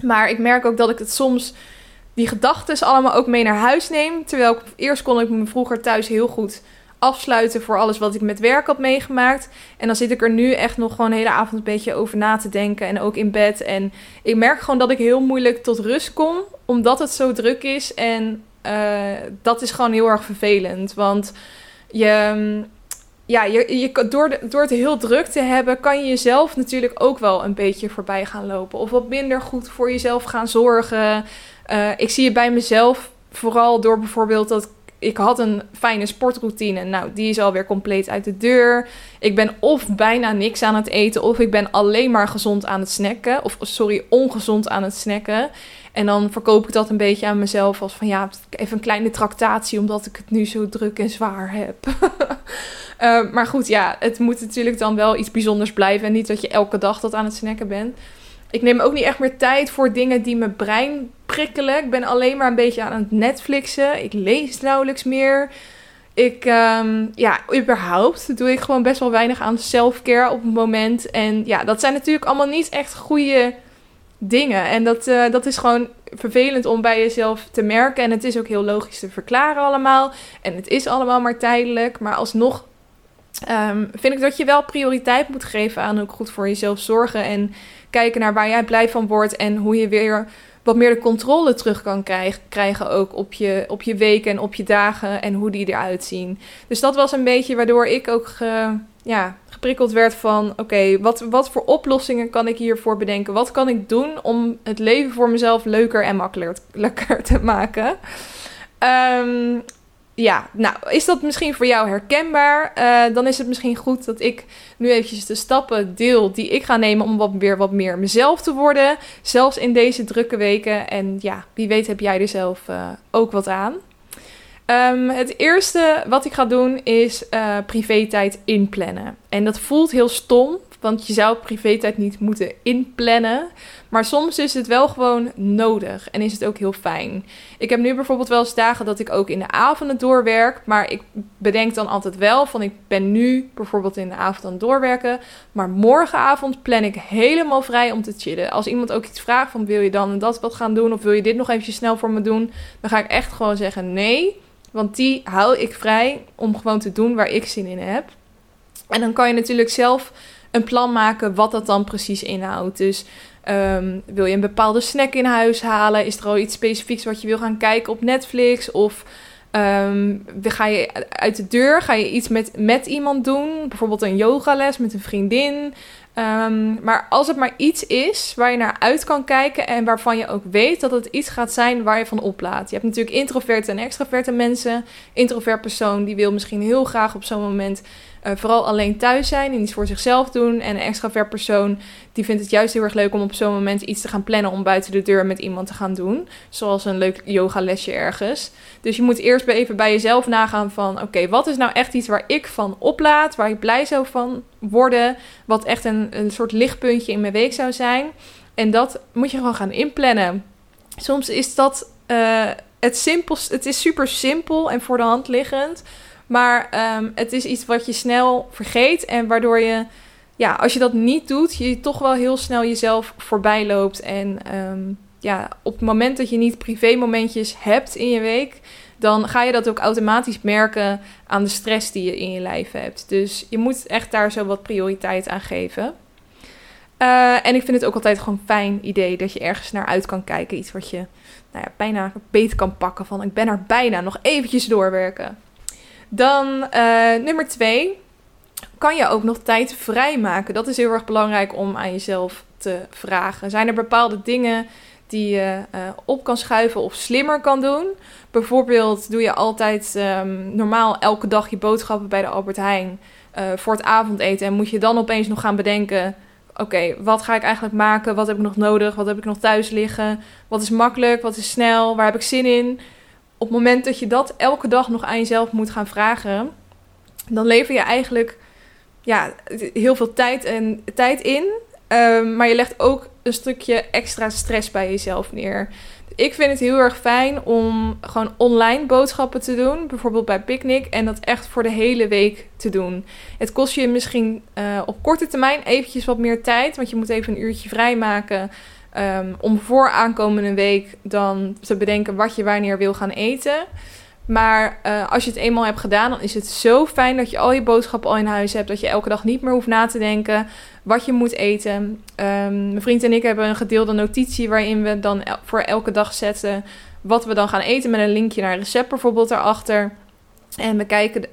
Maar ik merk ook dat ik het soms die gedachten allemaal ook mee naar huis neem. Terwijl ik, eerst kon ik me vroeger thuis heel goed afsluiten voor alles wat ik met werk had meegemaakt. En dan zit ik er nu echt nog gewoon de hele avond een beetje over na te denken. En ook in bed. En ik merk gewoon dat ik heel moeilijk tot rust kom. Omdat het zo druk is. En uh, dat is gewoon heel erg vervelend. Want je, mm, ja, je, je, door, door het heel druk te hebben, kan je jezelf natuurlijk ook wel een beetje voorbij gaan lopen. Of wat minder goed voor jezelf gaan zorgen. Uh, ik zie het bij mezelf vooral door bijvoorbeeld dat ik had een fijne sportroutine. Nou, die is alweer compleet uit de deur. Ik ben of bijna niks aan het eten, of ik ben alleen maar gezond aan het snacken. Of sorry, ongezond aan het snacken. En dan verkoop ik dat een beetje aan mezelf als van ja, even een kleine tractatie, omdat ik het nu zo druk en zwaar heb. uh, maar goed, ja, het moet natuurlijk dan wel iets bijzonders blijven. En niet dat je elke dag dat aan het snacken bent. Ik neem ook niet echt meer tijd voor dingen die mijn brein prikkelen. Ik ben alleen maar een beetje aan het Netflixen. Ik lees nauwelijks meer. Ik, um, ja, überhaupt doe ik gewoon best wel weinig aan self-care op het moment. En ja, dat zijn natuurlijk allemaal niet echt goede dingen. En dat, uh, dat is gewoon vervelend om bij jezelf te merken. En het is ook heel logisch te verklaren allemaal. En het is allemaal maar tijdelijk. Maar alsnog um, vind ik dat je wel prioriteit moet geven aan ook goed voor jezelf zorgen. En kijken naar waar jij blij van wordt. En hoe je weer wat meer de controle terug kan krijgen ook op je, op je weken en op je dagen en hoe die eruit zien. Dus dat was een beetje waardoor ik ook ge, ja, geprikkeld werd van... oké, wat, wat voor oplossingen kan ik hiervoor bedenken? Wat kan ik doen om het leven voor mezelf leuker en makkelijker te maken? Um, ja, nou, is dat misschien voor jou herkenbaar? Uh, dan is het misschien goed dat ik nu eventjes de stappen deel die ik ga nemen om wat, weer wat meer mezelf te worden. Zelfs in deze drukke weken. En ja, wie weet heb jij er zelf uh, ook wat aan. Um, het eerste wat ik ga doen is uh, privé-tijd inplannen. En dat voelt heel stom, want je zou privé-tijd niet moeten inplannen. Maar soms is het wel gewoon nodig en is het ook heel fijn. Ik heb nu bijvoorbeeld wel eens dagen dat ik ook in de avonden doorwerk. Maar ik bedenk dan altijd wel van ik ben nu bijvoorbeeld in de avond aan het doorwerken. Maar morgenavond plan ik helemaal vrij om te chillen. Als iemand ook iets vraagt van wil je dan en dat wat gaan doen? Of wil je dit nog eventjes snel voor me doen? Dan ga ik echt gewoon zeggen nee. Want die hou ik vrij om gewoon te doen waar ik zin in heb. En dan kan je natuurlijk zelf een plan maken wat dat dan precies inhoudt. Dus um, wil je een bepaalde snack in huis halen? Is er al iets specifieks wat je wil gaan kijken op Netflix? Of um, ga je uit de deur? Ga je iets met, met iemand doen? Bijvoorbeeld een yogales met een vriendin? Um, maar als het maar iets is waar je naar uit kan kijken en waarvan je ook weet dat het iets gaat zijn waar je van oplaat. Je hebt natuurlijk introverte en extraverte mensen. Introvert persoon die wil misschien heel graag op zo'n moment uh, vooral alleen thuis zijn en iets voor zichzelf doen. En een extravert persoon die vindt het juist heel erg leuk om op zo'n moment iets te gaan plannen om buiten de deur met iemand te gaan doen. Zoals een leuk yogalesje ergens. Dus je moet eerst even bij jezelf nagaan van oké, wat is nou echt iets waar ik van oplaat, waar ik blij zou van worden, wat echt een, een soort lichtpuntje in mijn week zou zijn. En dat moet je gewoon gaan inplannen. Soms is dat uh, het simpelste, het is super simpel en voor de hand liggend. Maar um, het is iets wat je snel vergeet en waardoor je, ja, als je dat niet doet, je toch wel heel snel jezelf voorbij loopt. En um, ja, op het moment dat je niet privé momentjes hebt in je week, dan ga je dat ook automatisch merken aan de stress die je in je lijf hebt. Dus je moet echt daar zo wat prioriteit aan geven. Uh, en ik vind het ook altijd gewoon een fijn idee dat je ergens naar uit kan kijken. Iets wat je nou ja, bijna beet kan pakken van ik ben er bijna nog eventjes doorwerken. Dan uh, nummer twee. Kan je ook nog tijd vrijmaken? Dat is heel erg belangrijk om aan jezelf te vragen. Zijn er bepaalde dingen die je uh, op kan schuiven of slimmer kan doen? Bijvoorbeeld doe je altijd um, normaal elke dag je boodschappen bij de Albert Heijn uh, voor het avondeten. En moet je dan opeens nog gaan bedenken: oké, wat ga ik eigenlijk maken? Wat heb ik nog nodig? Wat heb ik nog thuis liggen? Wat is makkelijk? Wat is snel? Waar heb ik zin in? Op het moment dat je dat elke dag nog aan jezelf moet gaan vragen, dan lever je eigenlijk ja, heel veel tijd, en, tijd in. Um, maar je legt ook een stukje extra stress bij jezelf neer. Ik vind het heel erg fijn om gewoon online boodschappen te doen. Bijvoorbeeld bij Picnic. En dat echt voor de hele week te doen. Het kost je misschien uh, op korte termijn eventjes wat meer tijd. Want je moet even een uurtje vrijmaken. Um, om voor aankomende week dan te bedenken wat je wanneer wil gaan eten. Maar uh, als je het eenmaal hebt gedaan, dan is het zo fijn dat je al je boodschappen al in huis hebt. Dat je elke dag niet meer hoeft na te denken wat je moet eten. Um, mijn vriend en ik hebben een gedeelde notitie waarin we dan voor elke dag zetten wat we dan gaan eten. Met een linkje naar een recept bijvoorbeeld daarachter. En we kijken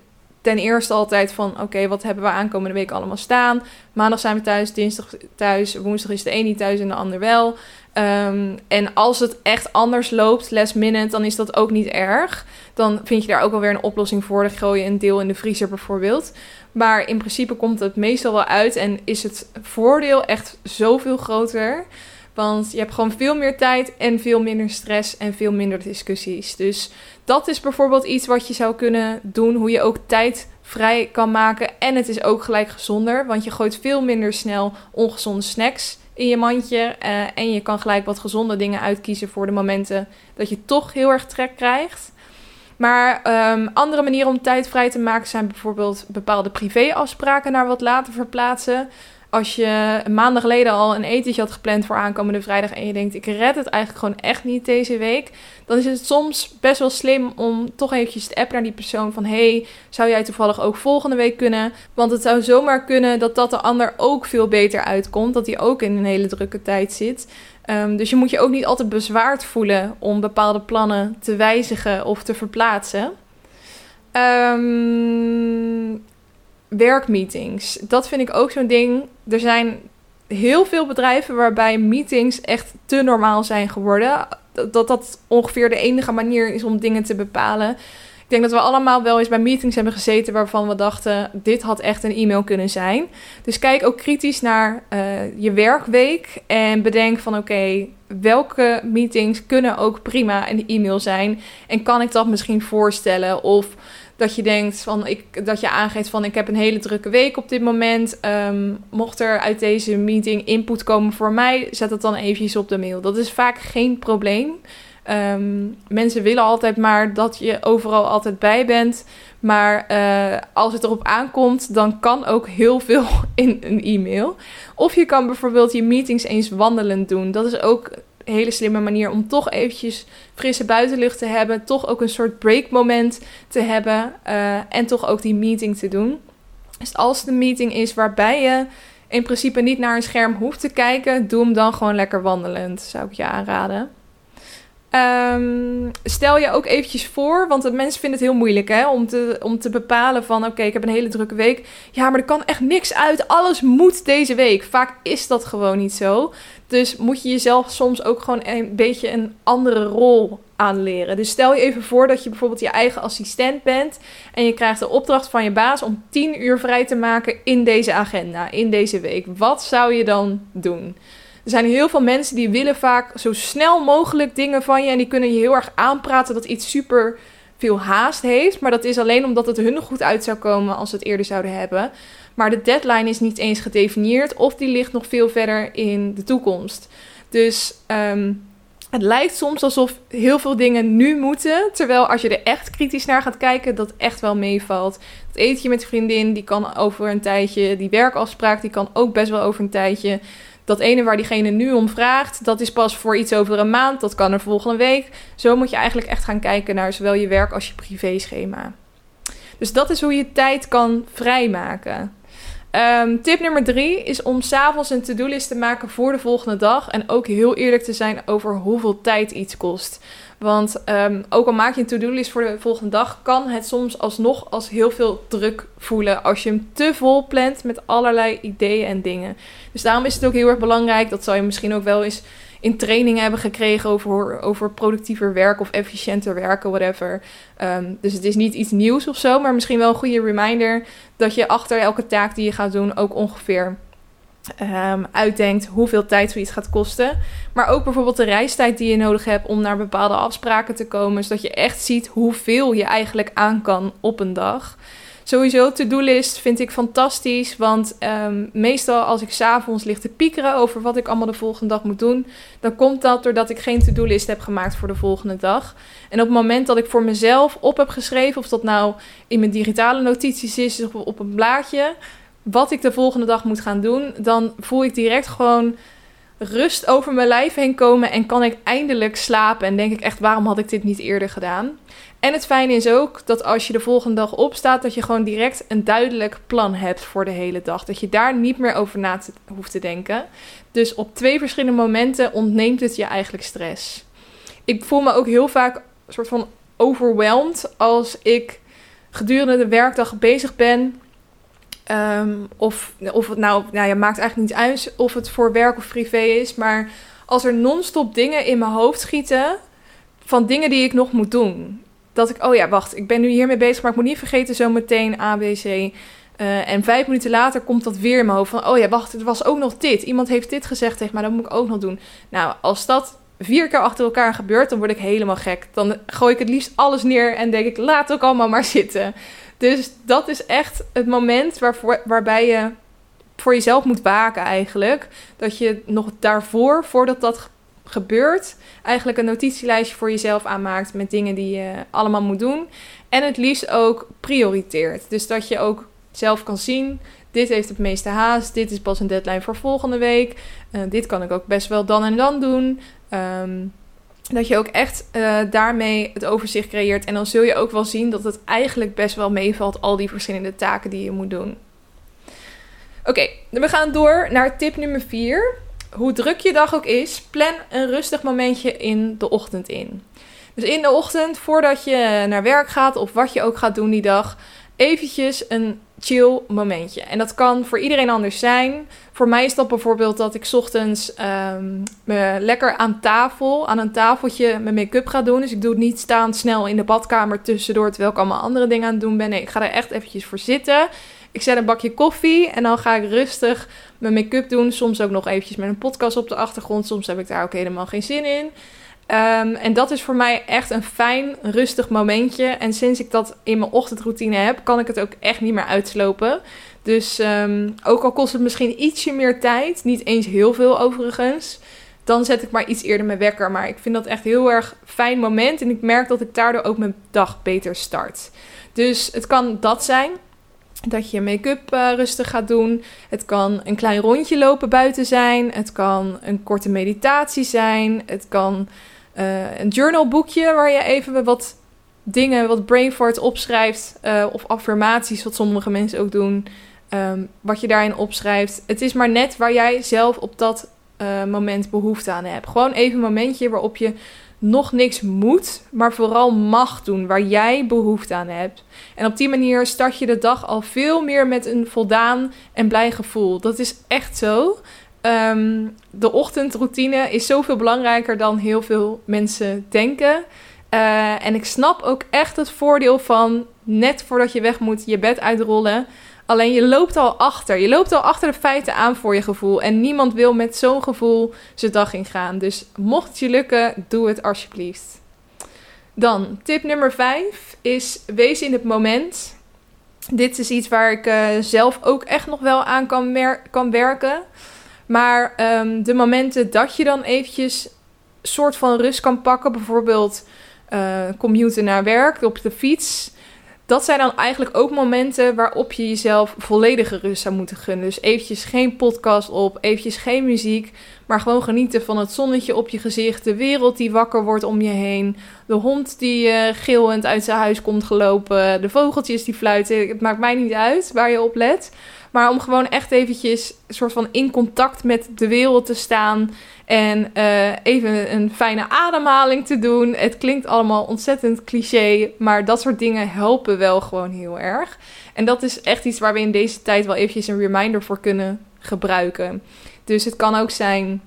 ten eerste altijd van: oké, wat hebben we aankomende week allemaal staan? Maandag zijn we thuis, dinsdag thuis, woensdag is de een niet thuis en de ander wel. Ehm, en als het echt anders loopt, last minute, dan is dat ook niet erg. Dan vind je daar ook wel weer een oplossing voor. Dan gooi je een deel in de vriezer bijvoorbeeld. Maar in principe komt het meestal wel uit en is het voordeel echt zoveel groter. Want je hebt gewoon veel meer tijd en veel minder stress en veel minder discussies. Dus dat is bijvoorbeeld iets wat je zou kunnen doen. Hoe je ook tijd vrij kan maken. En het is ook gelijk gezonder. Want je gooit veel minder snel ongezonde snacks in je mandje. Uh, en je kan gelijk wat gezonde dingen uitkiezen voor de momenten dat je toch heel erg trek krijgt. Maar um, andere manieren om tijd vrij te maken zijn bijvoorbeeld bepaalde privéafspraken naar wat later verplaatsen. Als je een maand geleden al een etentje had gepland voor aankomende vrijdag en je denkt ik red het eigenlijk gewoon echt niet deze week, dan is het soms best wel slim om toch eventjes te appen naar die persoon van hey, zou jij toevallig ook volgende week kunnen? Want het zou zomaar kunnen dat dat de ander ook veel beter uitkomt, dat hij ook in een hele drukke tijd zit. Um, dus je moet je ook niet altijd bezwaard voelen om bepaalde plannen te wijzigen of te verplaatsen. Um, werkmeetings. Dat vind ik ook zo'n ding. Er zijn heel veel bedrijven waarbij meetings echt te normaal zijn geworden. Dat dat ongeveer de enige manier is om dingen te bepalen. Ik denk dat we allemaal wel eens bij meetings hebben gezeten waarvan we dachten: dit had echt een e-mail kunnen zijn. Dus kijk ook kritisch naar uh, je werkweek en bedenk van: oké, welke meetings kunnen ook prima een e-mail zijn? En kan ik dat misschien voorstellen? Of dat je denkt van ik, dat je aangeeft van ik heb een hele drukke week op dit moment. Um, mocht er uit deze meeting input komen voor mij, zet het dan eventjes op de mail. Dat is vaak geen probleem. Um, mensen willen altijd maar dat je overal altijd bij bent. Maar uh, als het erop aankomt, dan kan ook heel veel in een e-mail. Of je kan bijvoorbeeld je meetings eens wandelend doen. Dat is ook hele slimme manier om toch eventjes frisse buitenlucht te hebben. Toch ook een soort breakmoment te hebben. Uh, en toch ook die meeting te doen. Dus als een meeting is waarbij je in principe niet naar een scherm hoeft te kijken, doe hem dan gewoon lekker wandelend. Zou ik je aanraden. Um, stel je ook eventjes voor, want mensen vinden het heel moeilijk hè, om, te, om te bepalen van oké, ik heb een hele drukke week. Ja, maar er kan echt niks uit. Alles moet deze week. Vaak is dat gewoon niet zo. Dus moet je jezelf soms ook gewoon een beetje een andere rol aanleren. Dus stel je even voor dat je bijvoorbeeld je eigen assistent bent en je krijgt de opdracht van je baas om 10 uur vrij te maken in deze agenda, in deze week. Wat zou je dan doen? Er zijn heel veel mensen die willen vaak zo snel mogelijk dingen van je. En die kunnen je heel erg aanpraten dat iets super veel haast heeft. Maar dat is alleen omdat het hun goed uit zou komen als ze het eerder zouden hebben. Maar de deadline is niet eens gedefinieerd of die ligt nog veel verder in de toekomst. Dus um, het lijkt soms alsof heel veel dingen nu moeten. Terwijl als je er echt kritisch naar gaat kijken, dat echt wel meevalt. Het etentje met vriendin, die kan over een tijdje. Die werkafspraak, die kan ook best wel over een tijdje. Dat ene waar diegene nu om vraagt, dat is pas voor iets over een maand. Dat kan er volgende week. Zo moet je eigenlijk echt gaan kijken naar zowel je werk als je privéschema. Dus dat is hoe je tijd kan vrijmaken. Um, tip nummer drie is om s'avonds een to-do-list te maken voor de volgende dag. En ook heel eerlijk te zijn over hoeveel tijd iets kost. Want um, ook al maak je een to-do-list voor de volgende dag, kan het soms alsnog als heel veel druk voelen als je hem te vol plant met allerlei ideeën en dingen. Dus daarom is het ook heel erg belangrijk, dat zal je misschien ook wel eens in training hebben gekregen over, over productiever werken of efficiënter werken, whatever. Um, dus het is niet iets nieuws of zo, maar misschien wel een goede reminder dat je achter elke taak die je gaat doen ook ongeveer um, uitdenkt hoeveel tijd zoiets gaat kosten. Maar ook bijvoorbeeld de reistijd die je nodig hebt om naar bepaalde afspraken te komen. Zodat je echt ziet hoeveel je eigenlijk aan kan op een dag. Sowieso, to-do-list vind ik fantastisch. Want um, meestal als ik s'avonds lig te piekeren over wat ik allemaal de volgende dag moet doen, dan komt dat doordat ik geen to-do-list heb gemaakt voor de volgende dag. En op het moment dat ik voor mezelf op heb geschreven, of dat nou in mijn digitale notities is of op een blaadje, wat ik de volgende dag moet gaan doen, dan voel ik direct gewoon rust over mijn lijf heen komen en kan ik eindelijk slapen. En denk ik echt, waarom had ik dit niet eerder gedaan? En het fijne is ook dat als je de volgende dag opstaat, dat je gewoon direct een duidelijk plan hebt voor de hele dag. Dat je daar niet meer over na hoeft te denken. Dus op twee verschillende momenten ontneemt het je eigenlijk stress. Ik voel me ook heel vaak soort van overweldigd als ik gedurende de werkdag bezig ben. Ehm, of, of het nou, nou ja, maakt eigenlijk niet uit of het voor werk of privé is. Maar als er non-stop dingen in mijn hoofd schieten van dingen die ik nog moet doen. Dat ik, oh ja, wacht, ik ben nu hiermee bezig, maar ik moet niet vergeten zo meteen ABC. Uh, en vijf minuten later komt dat weer in mijn hoofd van, oh ja, wacht, er was ook nog dit. Iemand heeft dit gezegd tegen mij, dat moet ik ook nog doen. Nou, als dat vier keer achter elkaar gebeurt, dan word ik helemaal gek. Dan gooi ik het liefst alles neer en denk ik, laat ook allemaal maar zitten. Dus dat is echt het moment waarvoor, waarbij je voor jezelf moet waken eigenlijk. Dat je nog daarvoor, voordat dat gebeurt, eigenlijk een notitielijstje voor jezelf aanmaakt met dingen die je allemaal moet doen. En het liefst ook prioriteert. Dus dat je ook zelf kan zien. Dit heeft het meeste haast. Dit is pas een deadline voor volgende week. Uh, dit kan ik ook best wel dan en dan doen. Um, dat je ook echt uh, daarmee het overzicht creëert. En dan zul je ook wel zien dat het eigenlijk best wel meevalt, al die verschillende taken die je moet doen. Oké, we gaan door naar tip nummer 4. Hoe druk je dag ook is, plan een rustig momentje in de ochtend in. Dus in de ochtend, voordat je naar werk gaat of wat je ook gaat doen die dag, eventjes een chill momentje. En dat kan voor iedereen anders zijn. Voor mij is dat bijvoorbeeld dat ik ochtends um, me lekker aan tafel, aan een tafeltje mijn make-up ga doen. Dus ik doe het niet staan snel in de badkamer tussendoor terwijl ik allemaal andere dingen aan het doen ben. Nee, ik ga er echt eventjes voor zitten. Ik zet een bakje koffie en dan ga ik rustig mijn make-up doen. Soms ook nog eventjes met een podcast op de achtergrond. Soms heb ik daar ook helemaal geen zin in. Um, en dat is voor mij echt een fijn, rustig momentje. En sinds ik dat in mijn ochtendroutine heb, kan ik het ook echt niet meer uitslopen. Dus um, ook al kost het misschien ietsje meer tijd, niet eens heel veel overigens, dan zet ik maar iets eerder mijn wekker. Maar ik vind dat echt heel erg fijn moment en ik merk dat ik daardoor ook mijn dag beter start. Dus het kan dat zijn. Dat je make-up uh, rustig gaat doen. Het kan een klein rondje lopen buiten zijn. Het kan een korte meditatie zijn. Het kan uh, een journalboekje waar je even wat dingen, wat brainfart opschrijft. Uh, of affirmaties, wat sommige mensen ook doen. Um, wat je daarin opschrijft. Het is maar net waar jij zelf op dat uh, moment behoefte aan hebt. Gewoon even een momentje waarop je nog niks moet, maar vooral mag doen waar jij behoefte aan hebt. En op die manier start je de dag al veel meer met een voldaan en blij gevoel. Dat is echt zo. Um, de ochtendroutine is zoveel belangrijker dan heel veel mensen denken. Uh, en ik snap ook echt het voordeel van net voordat je weg moet je bed uitrollen. Alleen je loopt al achter. Je loopt al achter de feiten aan voor je gevoel. En niemand wil met zo'n gevoel zijn dag ingaan. Dus mocht het je lukken, doe het alsjeblieft. Dan tip nummer 5 is wees in het moment. Dit is iets waar ik uh, zelf ook echt nog wel aan kan, kan werken. Maar um, de momenten dat je dan eventjes soort van rust kan pakken, bijvoorbeeld uh, commuten naar werk op de fiets. Dat zijn dan eigenlijk ook momenten waarop je jezelf volledige rust zou moeten gunnen. Dus eventjes geen podcast op, eventjes geen muziek, maar gewoon genieten van het zonnetje op je gezicht, de wereld die wakker wordt om je heen, de hond die uh, gilend uit zijn huis komt gelopen, de vogeltjes die fluiten. Het maakt mij niet uit waar je op let. Maar om gewoon echt eventjes soort van in contact met de wereld te staan. En uh, even een fijne ademhaling te doen. Het klinkt allemaal ontzettend cliché. Maar dat soort dingen helpen wel gewoon heel erg. En dat is echt iets waar we in deze tijd wel eventjes een reminder voor kunnen gebruiken. Dus het kan ook zijn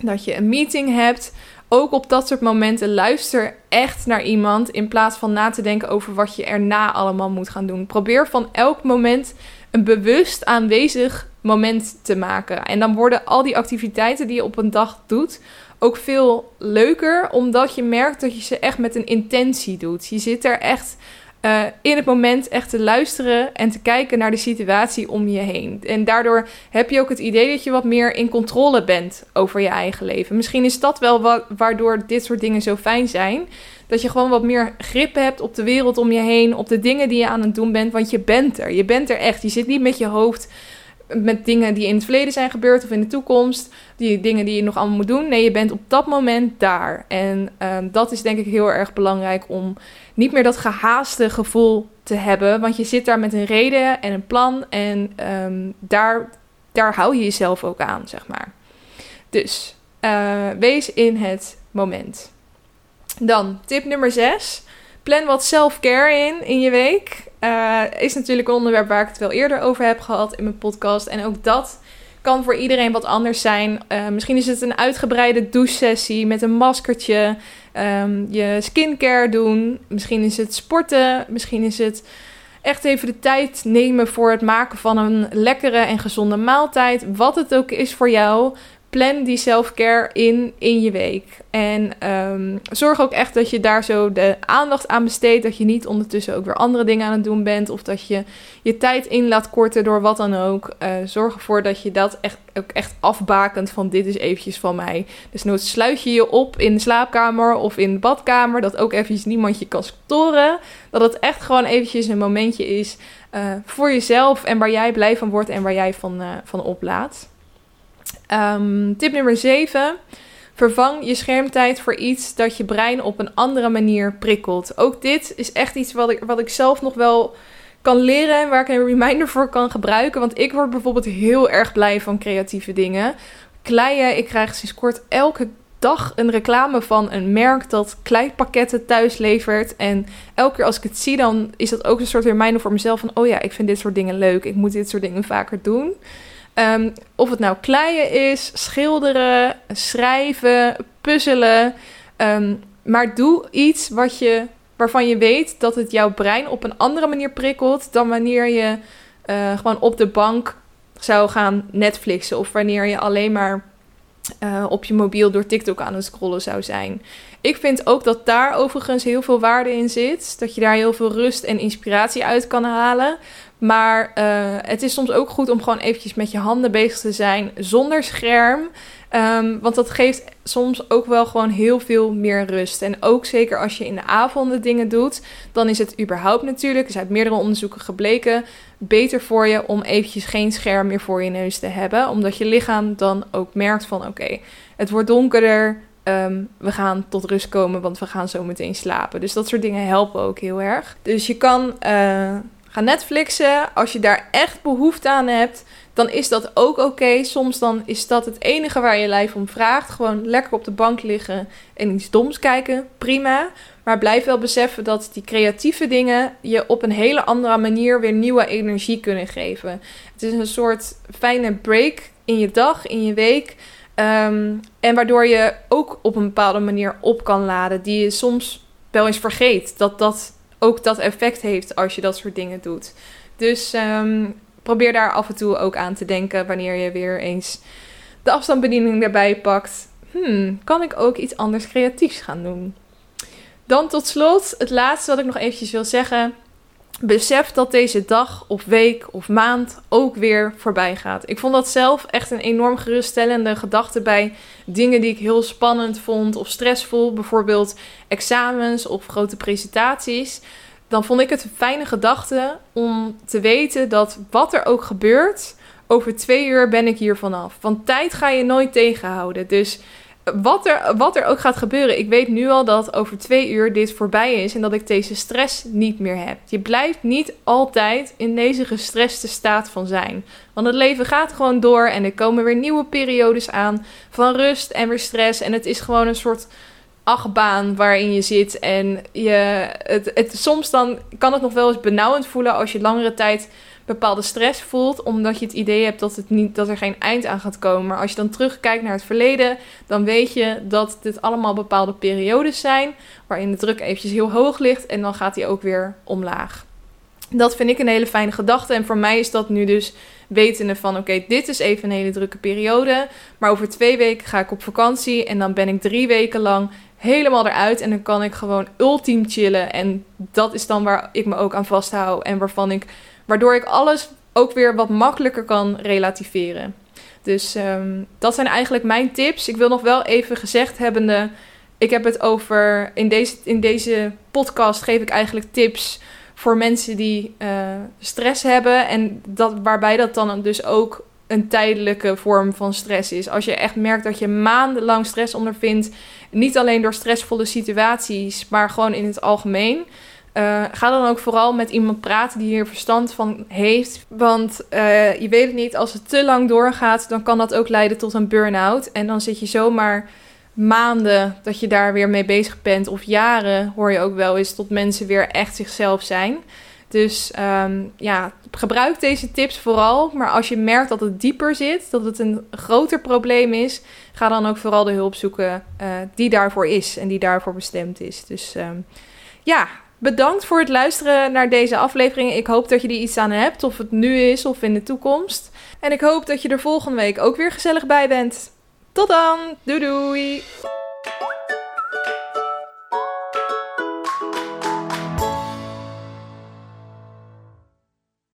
dat je een meeting hebt. Ook op dat soort momenten luister echt naar iemand in plaats van na te denken over wat je erna allemaal moet gaan doen. Probeer van elk moment een bewust aanwezig moment te maken. En dan worden al die activiteiten die je op een dag doet ook veel leuker, omdat je merkt dat je ze echt met een intentie doet. Je zit er echt uh, in het moment echt te luisteren en te kijken naar de situatie om je heen. En daardoor heb je ook het idee dat je wat meer in controle bent over je eigen leven. Misschien is dat wel waardoor dit soort dingen zo fijn zijn. Dat je gewoon wat meer grip hebt op de wereld om je heen, op de dingen die je aan het doen bent. Want je bent er. Je bent er echt. Je zit niet met je hoofd met dingen die in het verleden zijn gebeurd of in de toekomst. Die dingen die je nog allemaal moet doen. Nee, je bent op dat moment daar. En um, dat is denk ik heel erg belangrijk om niet meer dat gehaaste gevoel te hebben. Want je zit daar met een reden en een plan. En um, daar, daar hou je jezelf ook aan, zeg maar. Dus uh, wees in het moment. Dan tip nummer 6. Plan wat self-care in in je week. uh, is natuurlijk een onderwerp waar ik het wel eerder over heb gehad in mijn podcast. En ook dat kan voor iedereen wat anders zijn. Uh, misschien is het een uitgebreide douchesessie met een maskertje. Um, je skincare doen. Misschien is het sporten. Misschien is het echt even de tijd nemen voor het maken van een lekkere en gezonde maaltijd. Wat het ook is voor jou plan die self-care in in je week. En um, zorg ook echt dat je daar zo de aandacht aan besteedt. Dat je niet ondertussen ook weer andere dingen aan het doen bent. Of dat je je tijd in laat korten door wat dan ook. Uh, zorg ervoor dat je dat echt, ook echt afbakent van dit is eventjes van mij. Dus nooit sluit je je op in de slaapkamer of in de badkamer. Dat ook eventjes niemand je kan storen. Dat het echt gewoon eventjes een momentje is uh, voor jezelf. En waar jij blij van wordt en waar jij van, uh, van oplaat. Um, tip nummer 7. Vervang je schermtijd voor iets dat je brein op een andere manier prikkelt. Ook dit is echt iets wat ik, wat ik zelf nog wel kan leren en waar ik een reminder voor kan gebruiken. Want ik word bijvoorbeeld heel erg blij van creatieve dingen. Kleien, ik krijg sinds kort elke dag een reclame van een merk dat kleipakketten thuis levert. En elke keer als ik het zie, dan is dat ook een soort reminder voor mezelf van... oh ja, ik vind dit soort dingen leuk, ik moet dit soort dingen vaker doen. Um, of het nou kleien is, schilderen, schrijven, puzzelen. Um, maar doe iets wat je, waarvan je weet dat het jouw brein op een andere manier prikkelt dan wanneer je uh, gewoon op de bank zou gaan Netflixen. Of wanneer je alleen maar uh, op je mobiel door TikTok aan het scrollen zou zijn. Ik vind ook dat daar overigens heel veel waarde in zit. Dat je daar heel veel rust en inspiratie uit kan halen. Maar uh, het is soms ook goed om gewoon eventjes met je handen bezig te zijn zonder scherm. Um, want dat geeft soms ook wel gewoon heel veel meer rust. En ook zeker als je in de avonden dingen doet, dan is het überhaupt natuurlijk, er zijn meerdere onderzoeken gebleken, beter voor je om eventjes geen scherm meer voor je neus te hebben. Omdat je lichaam dan ook merkt van oké, het wordt donkerder, um, we gaan tot rust komen, want we gaan zo meteen slapen. Dus dat soort dingen helpen ook heel erg. Dus je kan... Uh, Ga Netflixen. Als je daar echt behoefte aan hebt, dan is dat ook oké. Soms dan is dat het enige waar je lijf om vraagt. Gewoon lekker op de bank liggen en iets doms kijken. Prima. Maar blijf wel beseffen dat die creatieve dingen je op een hele andere manier weer nieuwe energie kunnen geven. Het is een soort fijne break in je dag, in je week. Um, en waardoor je ook op een bepaalde manier op kan laden. Die je soms wel eens vergeet. Dat dat ook dat effect heeft als je dat soort dingen doet. Dus um, probeer daar af en toe ook aan te denken wanneer je weer eens de afstandsbediening erbij pakt. Hmm, kan ik ook iets anders creatiefs gaan doen? Dan tot slot, het laatste wat ik nog eventjes wil zeggen besef dat deze dag of week of maand ook weer voorbij gaat. Ik vond dat zelf echt een enorm geruststellende gedachte bij dingen die ik heel spannend vond of stressvol, bijvoorbeeld examens of grote presentaties. Dan vond ik het een fijne gedachte om te weten dat wat er ook gebeurt, over twee uur ben ik hier vanaf. Want tijd ga je nooit tegenhouden. Dus wat er, wat er ook gaat gebeuren, ik weet nu al dat over twee uur dit voorbij is en dat ik deze stress niet meer heb. Je blijft niet altijd in deze gestreste staat van zijn. Want het leven gaat gewoon door en er komen weer nieuwe periodes aan van rust en weer stress. En het is gewoon een soort achtbaan waarin je zit. En je, het, het, soms dan kan het nog wel eens benauwend voelen als je langere tijd bepaalde stress voelt, omdat je het idee hebt dat, het niet, dat er geen eind aan gaat komen. Maar als je dan terugkijkt naar het verleden, dan weet je dat dit allemaal bepaalde periodes zijn waarin de druk eventjes heel hoog ligt en dan gaat hij ook weer omlaag. Dat vind ik een hele fijne gedachte. En voor mij is dat nu dus wetende van oké, dit is even een hele drukke periode. Maar over twee weken ga ik op vakantie en dan ben ik drie weken lang helemaal eruit. En dan kan ik gewoon ultiem chillen. En dat is dan waar ik me ook aan vasthoud. En waarvan ik Waardoor ik alles ook weer wat makkelijker kan relativeren. Dus um, dat zijn eigenlijk mijn tips. Ik wil nog wel even gezegd hebbende. Ik heb het over. In deze, in deze podcast geef ik eigenlijk tips voor mensen die uh, stress hebben. En dat, waarbij dat dan dus ook een tijdelijke vorm van stress is. Als je echt merkt dat je maandenlang stress ondervindt. Niet alleen door stressvolle situaties, maar gewoon in het algemeen. Uh, ga dan ook vooral met iemand praten die hier verstand van heeft. Want uh, je weet het niet, als het te lang doorgaat, dan kan dat ook leiden tot een burn-out. En dan zit je zomaar maanden dat je daar weer mee bezig bent, of jaren hoor je ook wel eens tot mensen weer echt zichzelf zijn. Dus ehm, ja, gebruik deze tips vooral. Maar als je merkt dat het dieper zit, dat het een groter probleem is, ga dan ook vooral de hulp zoeken uh, die daarvoor is en die daarvoor bestemd is. Dus um, ja, bedankt voor het luisteren naar deze aflevering. Ik hoop dat je er iets aan hebt, of het nu is of in de toekomst. En ik hoop dat je er volgende week ook weer gezellig bij bent. Tot dan, doei doei!